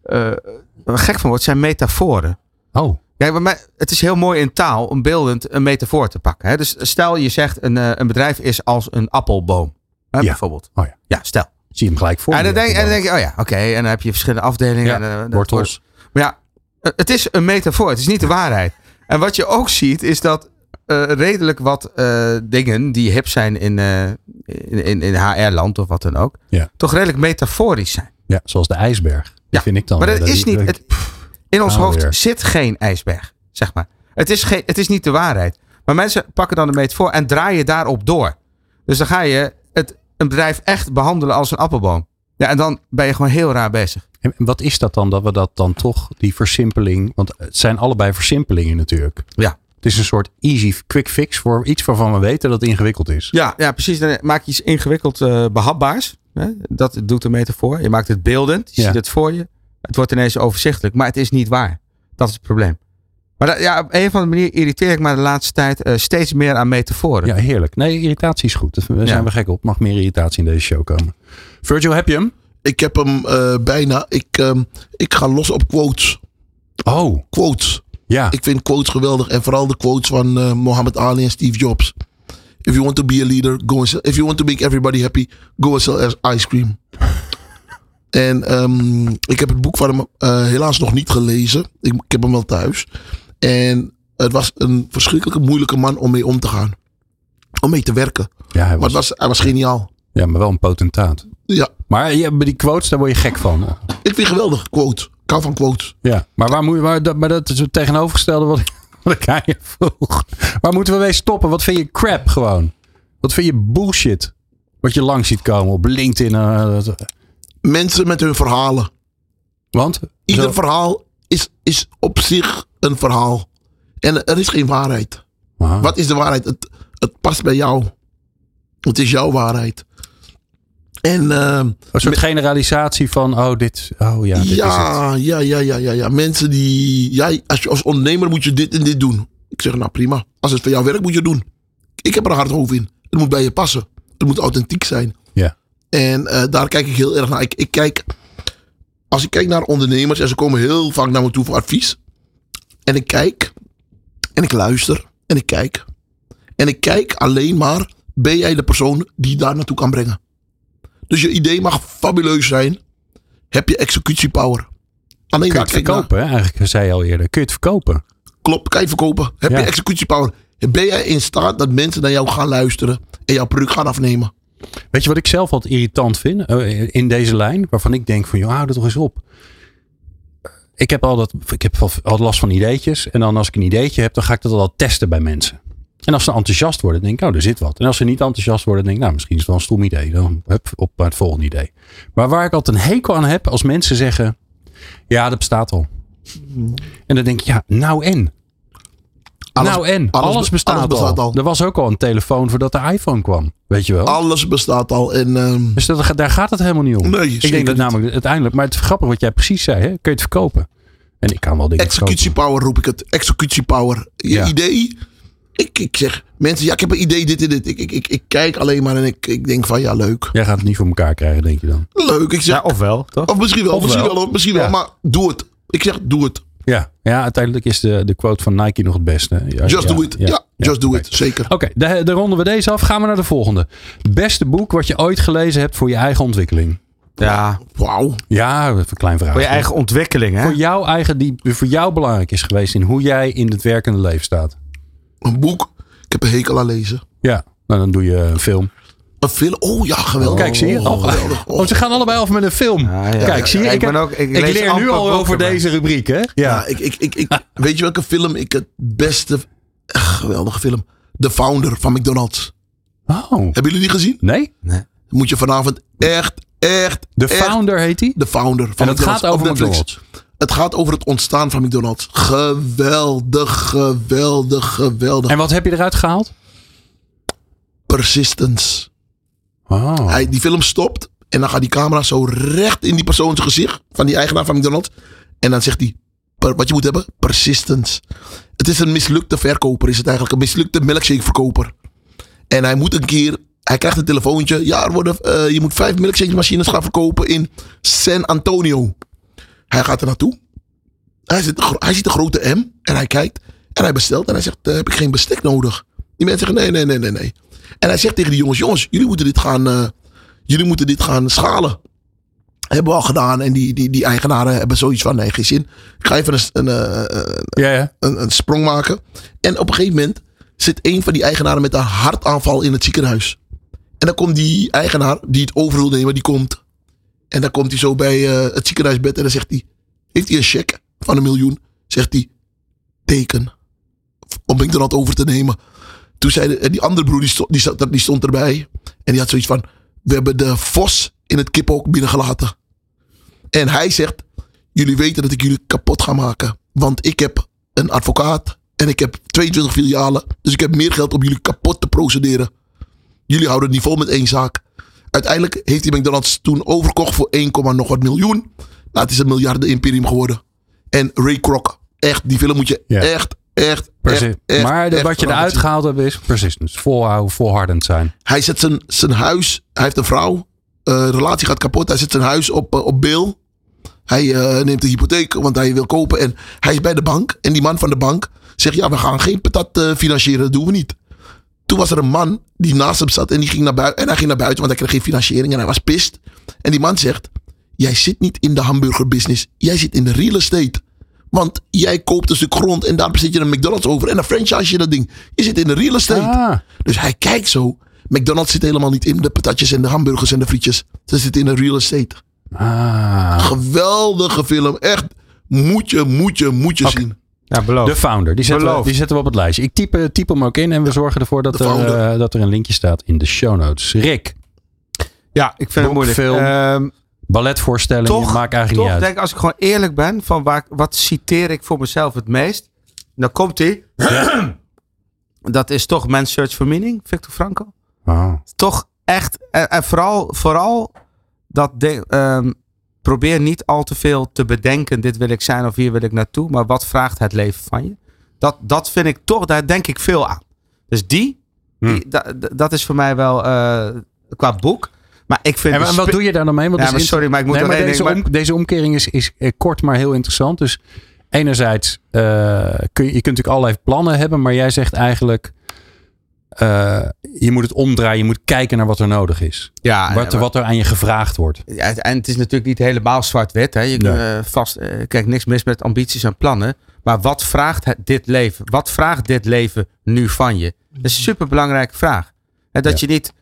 eh, eh, gek van word, zijn metaforen. Oh, Kijk, bij mij, het is heel mooi in taal om beeldend een metafoor te pakken. Hè? Dus stel je zegt een, eh, een bedrijf is als een appelboom. Hè, Ja. Bijvoorbeeld. Oh ja. ja, stel. zie je hem gelijk voor. En dan, denk, en dan denk je, oh ja, oké. En dan heb je verschillende afdelingen. Ja, en, eh, wortels. wordt- Maar ja, eh, het is een metafoor. Het is niet de waarheid. En wat je ook ziet, is dat eh, redelijk wat eh, dingen die hip zijn in, eh, in, in, in HR-land of wat dan ook, Ja. toch redelijk metaforisch zijn. Ja, zoals de ijsberg. Die Ja, vind ik dan. Maar dat is niet. Het, in ons Nou hoofd weer. zit geen ijsberg, zeg maar. Het is, geen, het is niet de waarheid. Maar mensen pakken dan de metafoor en draaien daarop door. Dus dan ga je het, een bedrijf echt behandelen als een appelboom. Ja, en dan ben je gewoon heel raar bezig. En wat is dat dan dat we dat dan toch, die versimpeling. Want het zijn allebei versimpelingen natuurlijk. Ja. Het is een soort easy quick fix voor iets waarvan we weten dat het ingewikkeld is. Ja, ja precies. Dan maak je iets ingewikkeld eh, behapbaars. Hè? Dat doet de metafoor. Je maakt het beeldend. Je Ja. ziet het voor je. Het wordt ineens overzichtelijk. Maar het is niet waar. Dat is het probleem. Maar dat, ja, op een of andere manier irriteer ik me de laatste tijd eh, steeds meer aan metaforen. Ja, heerlijk. Nee, irritatie is goed. Daar zijn Ja. we gek op. Mag meer irritatie in deze show komen. Virgil, heb je hem? ik heb hem eh, bijna. Ik, ehm, ik ga los op quotes. Oh, Quotes. Ja. Ik vind quotes geweldig. En vooral de quotes van eh Muhammad Ali en Steve Jobs. If you want to be a leader, go and sell. If you want to make everybody happy, go and sell ice cream. En ehm, ik heb het boek van hem eh, helaas nog niet gelezen. Ik, ik heb hem wel thuis. En het was een verschrikkelijk moeilijke man om mee om te gaan. Om mee te werken. ja, hij Maar was, het was, hij was geniaal. ja, maar wel een potentaat. Ja, Maar die quotes, daar word je gek van. ik vind geweldig. Quote. Ik hou van quotes. Ja, maar, waar moet je, maar, dat, maar dat is het tegenovergestelde wat, wat ik aan je vroeg. Waar moeten we mee stoppen? Wat vind je crap gewoon? Wat vind je bullshit? Wat je lang ziet komen op LinkedIn. eh, Mensen met hun verhalen. want? Ieder Zo- verhaal is, is op zich een verhaal. En er is geen waarheid. Wat is de waarheid? Het, het past bij jou. Het is jouw waarheid. En eh, Een soort generalisatie van, oh dit, oh ja, dit is het. ja, ja, ja, ja, ja, ja. Mensen die. Ja, als, je, als ondernemer moet je dit en dit doen. Ik zeg, nou prima. Als het voor jou werkt, moet je doen. Ik heb er een hard hoofd in. Het moet bij je passen. Het moet authentiek zijn. Ja. En eh, daar kijk ik heel erg naar. Ik, ik kijk, als ik kijk naar ondernemers en ze komen heel vaak naar me toe voor advies. En ik kijk en ik luister en ik kijk. En ik kijk alleen maar, ben jij de persoon die daar naartoe kan brengen? Dus je idee mag fabuleus zijn. Heb je executiepower? Alleen Kun je het naar. verkopen, eigenlijk zei je al eerder. Kun je het verkopen? Klopt, kan je verkopen? Heb Ja. je executiepower? Ben jij in staat dat mensen naar jou gaan luisteren en jouw product gaan afnemen? Weet je wat ik zelf wat irritant vind eh, in deze lijn? Waarvan ik denk van, joh, hou er toch eens op. Ik heb, al dat, ik heb al- al last van ideetjes. En dan als ik een ideetje heb, dan ga ik dat al testen bij mensen. En als ze enthousiast worden, denk ik, oh, er zit wat. En als ze niet enthousiast worden, denk ik, nou, misschien is het wel een stom idee. Dan hup, op naar het volgende idee. Maar waar ik altijd een hekel aan heb, als mensen zeggen, ja, dat bestaat al. En dan denk ik, ja, nou en? Alles- nou en? Alles, alles be- bestaat, alles bestaat al. al. Er was ook al een telefoon voordat de iPhone kwam. Weet je wel? Alles bestaat al. En ehm, Dus dat, daar gaat het helemaal niet om. Nee, ik denk dat niet. namelijk uiteindelijk, maar het is grappig wat jij precies zei, hè? kun je het verkopen? En ik kan wel dingen executiepower roep ik het. Executiepower. Je Ja. idee. Ik, ik zeg, mensen, ja, ik heb een idee, dit en dit. Ik, ik, ik, ik kijk alleen maar en ik, ik denk van, ja, leuk. Jij gaat het niet voor elkaar krijgen, denk je dan? Leuk. Ik zeg, Ja, ofwel, toch? of misschien wel, of misschien wel. wel, of misschien Ja. wel. Maar doe het. Ik zeg, doe het. Ja, ja uiteindelijk is de, de quote van Nike nog het beste. Ja, Just ja, do it. Ja, just do it. Zeker. Oké, daar daar ronden we deze af. Gaan we naar de volgende. Beste boek wat je ooit gelezen hebt voor je eigen ontwikkeling. Ja, Wauw. Ja, even een klein vraag. voor je eigen ontwikkeling, hè? Voor jouw eigen, die voor jou belangrijk is geweest in hoe jij in het werkende leven staat. Een boek. Ik heb een hekel aan lezen. Ja, nou dan doe je een film. Een film. Oh ja, geweldig. Kijk, zie je? Oh, Oh, geweldig. Oh. Oh, ze gaan allebei af met een film. Ja. Kijk, zie je? Ja, ik, ik ben ook- ik leer nu al over deze rubriek, hè? Ja. Ja, ik, ik, ik, ik, weet je welke film ik het beste... Ach, geweldige film. The Founder van McDonald's. Oh, Hebben jullie die gezien? nee? Moet je vanavond echt, echt, De echt- Founder heet die? The Founder van En het McDonald's gaat over. McDonald's. Het gaat over het ontstaan van McDonald's. Geweldig, geweldig, geweldig. En wat heb je eruit gehaald? Persistence. Oh. Hij, die film stopt en dan gaat die camera zo recht in die persoon zijn gezicht. Van die eigenaar van McDonald's. En dan zegt hij, wat je moet hebben, persistence. Het is een mislukte verkoper, is het eigenlijk. Een mislukte milkshake verkoper. En hij moet een keer, hij krijgt een telefoontje. Ja, er worden, eh, je moet vijf milkshake machines gaan verkopen in San Antonio. Hij gaat er naartoe. Hij ziet, een gro- hij ziet een grote M en hij kijkt. En hij bestelt en hij zegt, eh, heb ik geen bestek nodig? Die mensen zeggen, nee, nee, nee, nee, nee. En hij zegt tegen die jongens, jongens, jullie moeten dit gaan, eh, jullie moeten dit gaan schalen. Hebben we al gedaan. En die, die, die eigenaren hebben zoiets van, nee, geen zin. Ik ga even een, een, eh, Ja, ja. een, een sprong maken. En op een gegeven moment zit een van die eigenaren met een hartaanval in het ziekenhuis. En dan komt die eigenaar die het over wil nemen, die komt. En dan komt hij zo bij eh, het ziekenhuisbed en dan zegt hij, heeft hij een cheque van een miljoen? Zegt hij, teken. Om McDonald's over te nemen. Toen zei en die andere broer, die stond, die, die stond erbij. En die had zoiets van, we hebben de vos in het kippenhok binnengelaten. En hij zegt, jullie weten dat ik jullie kapot ga maken. Want ik heb een advocaat en ik heb 22 filialen. Dus ik heb meer geld om jullie kapot te procederen. Jullie houden het niet vol met één zaak. Uiteindelijk heeft hij McDonald's toen overkocht voor 1, nog wat miljoen. Nou, het is een miljarden imperium geworden. En Ray Kroc, echt, die film moet je Ja. echt, echt, maar de- echt wat je eruit gehaald hebt is persistence. Volhouden, volhardend zijn. Hij zet zijn, zijn huis, hij heeft een vrouw. Eh, relatie gaat kapot. Hij zet zijn huis op, eh, op bail. Hij eh, neemt een hypotheek, want hij wil kopen. En hij is bij de bank. En die man van de bank zegt, ja, we gaan geen patat financieren. Dat doen we niet. Toen was er een man die naast hem zat. En, die ging naar buiten, en hij ging naar buiten, want hij kreeg geen financiering. En hij was pist. En die man zegt, jij zit niet in de hamburgerbusiness. Jij zit in de real estate. Want jij koopt een stuk grond en daar bezit je een McDonald's over. En dan franchise je dat ding. Je zit in de real estate. Ah, Dus hij kijkt zo. McDonald's zit helemaal niet in de patatjes en de hamburgers en de frietjes. Ze zit in de real estate. ah. Geweldige film. Echt. Moet je, moet je, moet je zien. Ja, beloofd. De founder, die zetten, we, die zetten we op het lijstje. Ik type, type hem ook in en we zorgen ervoor dat er, eh, dat er een linkje staat in de show notes. Rick, Ja, ik vind het moeilijk. film, Ehm, balletvoorstellingen, toch, maakt eigenlijk toch niet uit. denk als ik gewoon eerlijk ben, van waar, wat citeer ik voor mezelf het meest? Dan komt hij. Dat is toch Man's Search for Meaning, Victor Franco. Ah. Toch echt, en, en vooral, vooral dat de, ehm, probeer niet al te veel te bedenken, dit wil ik zijn of hier wil ik naartoe, maar wat vraagt het leven van je? Dat, dat vind ik toch, daar denk ik veel aan. Dus die, Hmm. die da- da- dat is voor mij wel eh, qua boek. Maar ik vind En, wat doe je daar dan mee? Want Ja, maar sorry, maar ik moet nee, maar deze, om- deze omkering is, is kort, maar heel interessant. Dus enerzijds eh, kun je, je kunt natuurlijk allerlei plannen hebben, maar jij zegt eigenlijk eh, je moet het omdraaien. Je moet kijken naar wat er nodig is. Ja, wat, wat er aan je gevraagd wordt. Ja, en het is natuurlijk niet helemaal zwart-wit. Hè? Je, Nee. eh, vast, eh, kijk, niks mis met ambities en plannen. Maar wat vraagt het, dit leven? Wat vraagt dit leven nu van je? Dat is een superbelangrijke vraag. En dat je niet...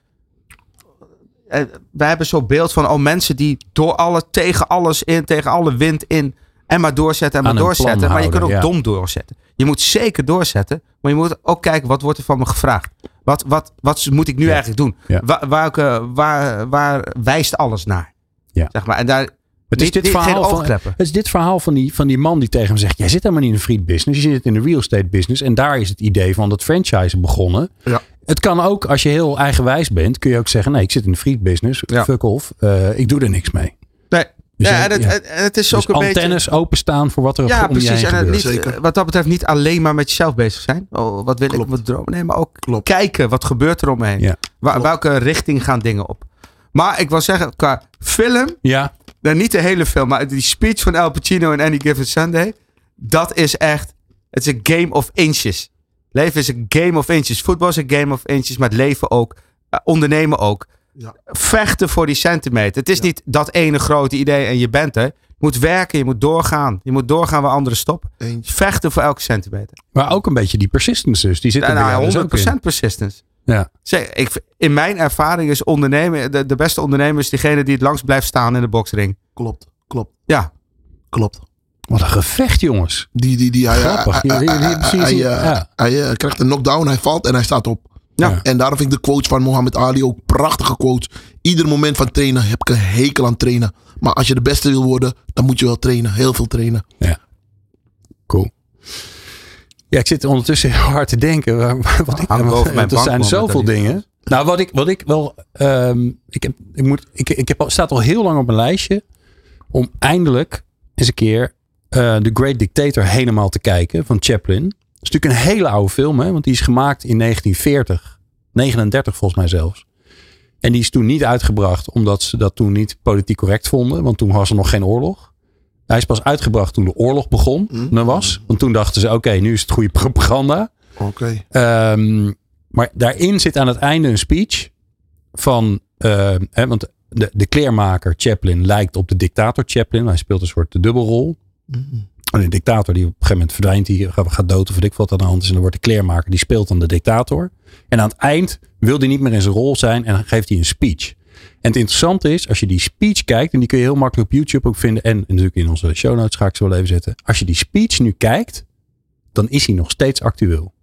wij hebben zo'n beeld van oh, mensen die door alle, tegen alles in, tegen alle wind in... en maar doorzetten en maar doorzetten. Maar je kunt ook ja. dom doorzetten. Je moet zeker doorzetten. Maar je moet ook kijken, wat wordt er van me gevraagd? Wat, wat, wat moet ik nu Ja. eigenlijk doen? Ja. Waar, waar, waar wijst alles naar? Ja. Zeg maar. En daar, Het is dit verhaal van, het is dit verhaal van die, van die man die tegen hem zegt: Jij zit helemaal niet in de friet business, je zit in de real estate business. En daar is het idee van dat franchise begonnen. Ja. Het kan ook, als je heel eigenwijs bent, kun je ook zeggen: Nee, ik zit in de friet business. Ja. Fuck off. eh, ik doe er niks mee. Nee. Dus ja, je- en het, ja. en het is Dus ook een beetje... antennes openstaan voor wat er Ja, om je precies. heen En het gebeurt. niet, Zeker. eh, wat dat betreft niet alleen maar met jezelf bezig zijn. Oh, wat wil Klopt. ik, wat dromen. Nee, maar ook Klopt. kijken, wat gebeurt er om me heen. Ja. Wa- Klopt. welke richting gaan dingen op. Maar ik wil zeggen, qua film, Ja, nou, niet de hele film, maar die speech van Al Pacino in Any Given Sunday, dat is echt, het is een game of inches. Leven is een game of inches. Voetbal is een game of inches, maar het leven ook. Eh, ondernemen ook. Ja. Vechten voor die centimeter. Het is niet dat ene grote idee en je bent er. Je moet werken, je moet doorgaan. Je moet doorgaan waar anderen stoppen. Vechten voor elke centimeter. maar ook een beetje die persistence dus. Die zit er En bij jou nou, dus 100% persistence. Ja. Zeg, ik, in mijn ervaring is ondernemen, de, de beste ondernemer is diegene die het langst blijft staan in de boksring. Klopt, klopt, Ja, klopt. Wat een gevecht, jongens. Die, die, die, hij, Grappig. hij, hij- precies, hij, krijgt een knockdown, hij valt en hij staat op. Ja. En daarom vind ik de quotes van Mohammed Ali ook prachtige quotes. Ieder moment van trainen heb ik een hekel aan trainen. Maar als je de beste wil worden, dan moet je wel trainen. Heel veel trainen. Cool. Ja, ik zit ondertussen heel hard te denken. waar- Wat ik, boven mijn er zijn zoveel dingen. Nou, wat ik, wat ik wel. ehm, ik heb, ik moet, ik, ik heb, al- staat al heel lang op mijn lijstje. Om eindelijk eens een keer eh The Great Dictator helemaal te kijken van Chaplin. Is natuurlijk een hele oude film, hè, want die is gemaakt in 1940. 39 volgens mij zelfs. En die is toen niet uitgebracht omdat ze dat toen niet politiek correct vonden. Want toen was er nog geen oorlog. Hij is pas uitgebracht toen de oorlog begon. Mhm. was. Want toen dachten ze, oké, nu is het goede propaganda. Oké. Ehm, maar daarin zit aan het einde een speech van, ehm, hè, want de, de kleermaker Chaplin lijkt op de dictator Chaplin. Hij speelt een soort dubbelrol. En de dictator die op een gegeven moment verdwijnt, die gaat dood of weet ik wat aan de hand is. En dan wordt de kleermaker, die speelt dan de dictator. En aan het eind wil hij niet meer in zijn rol zijn en dan geeft hij een speech. En het interessante is, als je die speech kijkt, en die kun je heel makkelijk op YouTube ook vinden. En natuurlijk in onze show notes ga ik zo wel even zetten. Als je die speech nu kijkt, dan is hij nog steeds actueel.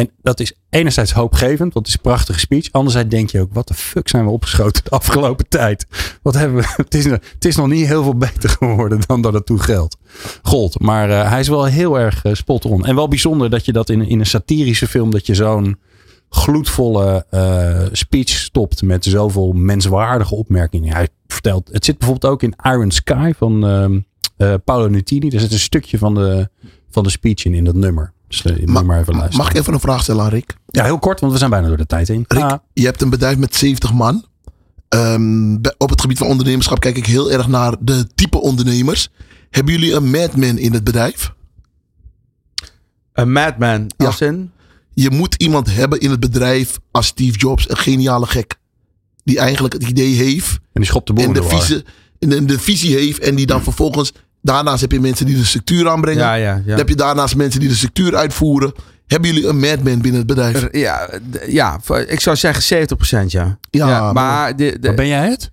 En dat is enerzijds hoopgevend, want het is een prachtige speech. Anderzijds denk je ook, wat de fuck zijn we opgeschoten de afgelopen tijd? Wat hebben we? Het is, het is nog niet heel veel beter geworden dan dat het toen geldt. gold. Maar eh, hij is wel heel erg eh, spot on. En wel bijzonder dat je dat in, in een satirische film, dat je zo'n gloedvolle eh, speech stopt met zoveel menswaardige opmerkingen. Hij vertelt, het zit bijvoorbeeld ook in Iron Sky van ehm eh, Paolo Nutini. Er zit een stukje van de, van de speech in, in dat nummer. Dus Ma- moet maar even luisteren. Mag ik even een vraag stellen aan Rick? Ja, heel kort, want we zijn bijna door de tijd heen. Rick, Ah, je hebt een bedrijf met 70 man. Ehm, op het gebied van ondernemerschap kijk ik heel erg naar de type ondernemers. Hebben jullie een madman in het bedrijf? Een madman. Ja. Als in? Je moet iemand hebben in het bedrijf als Steve Jobs, een geniale gek. Die eigenlijk het idee heeft En die schopt de boel en in de, visie, en de, de visie heeft. En die dan vervolgens, daarnaast heb je mensen die de structuur aanbrengen. Ja, ja, ja. Dan heb je daarnaast mensen die de structuur uitvoeren. Hebben jullie een madman binnen het bedrijf? Ja, ja, ik zou zeggen 70% ja. Ja, maar de, de, Maar ben jij het?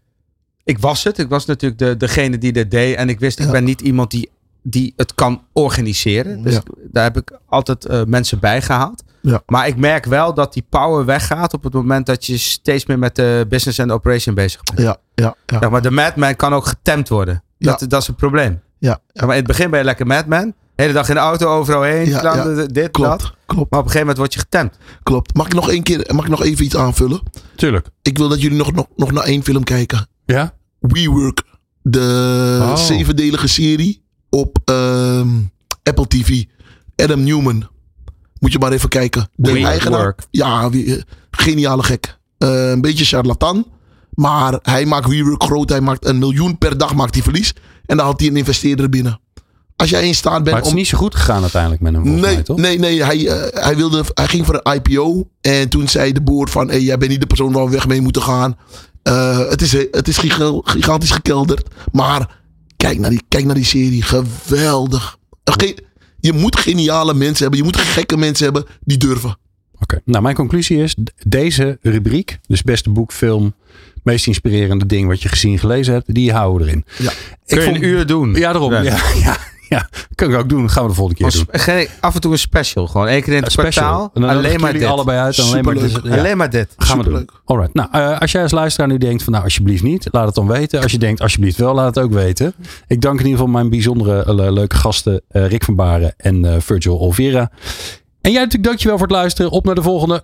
ik was het. Ik was natuurlijk de, degene die dit deed. En ik wist, ik ben niet iemand die, die het kan organiseren. Dus Ja. daar heb ik altijd eh, mensen bij gehaald. Ja. Maar ik merk wel dat die power weggaat op het moment dat je steeds meer met de business en de operation bezig bent. Ja, ja, ja. Ja, maar de madman kan ook getemd worden. Dat, dat is het probleem. Ja, Ja, maar in het begin ben je lekker madman. De hele dag in de auto, overal heen. Ja, dit, dat. Klopt, klopt, Maar op een gegeven moment word je getemd. klopt. Mag ik nog één keer, mag ik nog even iets aanvullen? Tuurlijk. Ik wil dat jullie nog, nog, nog naar één film kijken. Ja? WeWork. De Oh. zevendelige serie op ehm, Apple TV. Adam Newman. Moet je maar even kijken. De WeWork. eigenaar. Ja, wie- eh, geniale gek. Eh, een beetje charlatan. Maar hij maakt WeWork groot. Hij maakt een miljoen per dag maakt hij verlies. En dan had hij een investeerder binnen. Als jij in staat Maar bent het is om niet zo goed gegaan uiteindelijk met hem, Nee, mij, toch? nee, nee. Hij, eh, hij, wilde, hij ging voor een IPO. En toen zei de board van... Hey, jij bent niet de persoon waar we weg mee moeten gaan. Eh, het is, het is giga- gigantisch gekelderd. Maar kijk naar die, kijk naar die serie. Geweldig. Ge- je moet geniale mensen hebben. Je moet gekke mensen hebben die durven. Oké. Nou, mijn conclusie is, deze rubriek, dus beste boek, film, meest inspirerende ding wat je gezien gelezen hebt, die houden we erin. Ja. Je vond- een uur doen. Ja, daarom. Ja. Ja, ja, ja. Kan ik ook doen. Gaan we de volgende keer doen. geen- af en toe een special. Gewoon één keer in het special. kwartaal. En dan Alleen maar dit. allebei uit. En alleen maar Superleuk. dit- ja. Alleen maar dit. Gaan we doen. Superleuk. Alright. Nou, eh, als jij als luisteraar nu denkt van nou alsjeblieft niet, laat het dan weten. Als je denkt alsjeblieft wel, laat het ook weten. Ik dank in ieder geval mijn bijzondere eh, leuke gasten eh, Rick van Baren en Virgil Olvera. En jij natuurlijk dankjewel voor het luisteren. Op naar de volgende.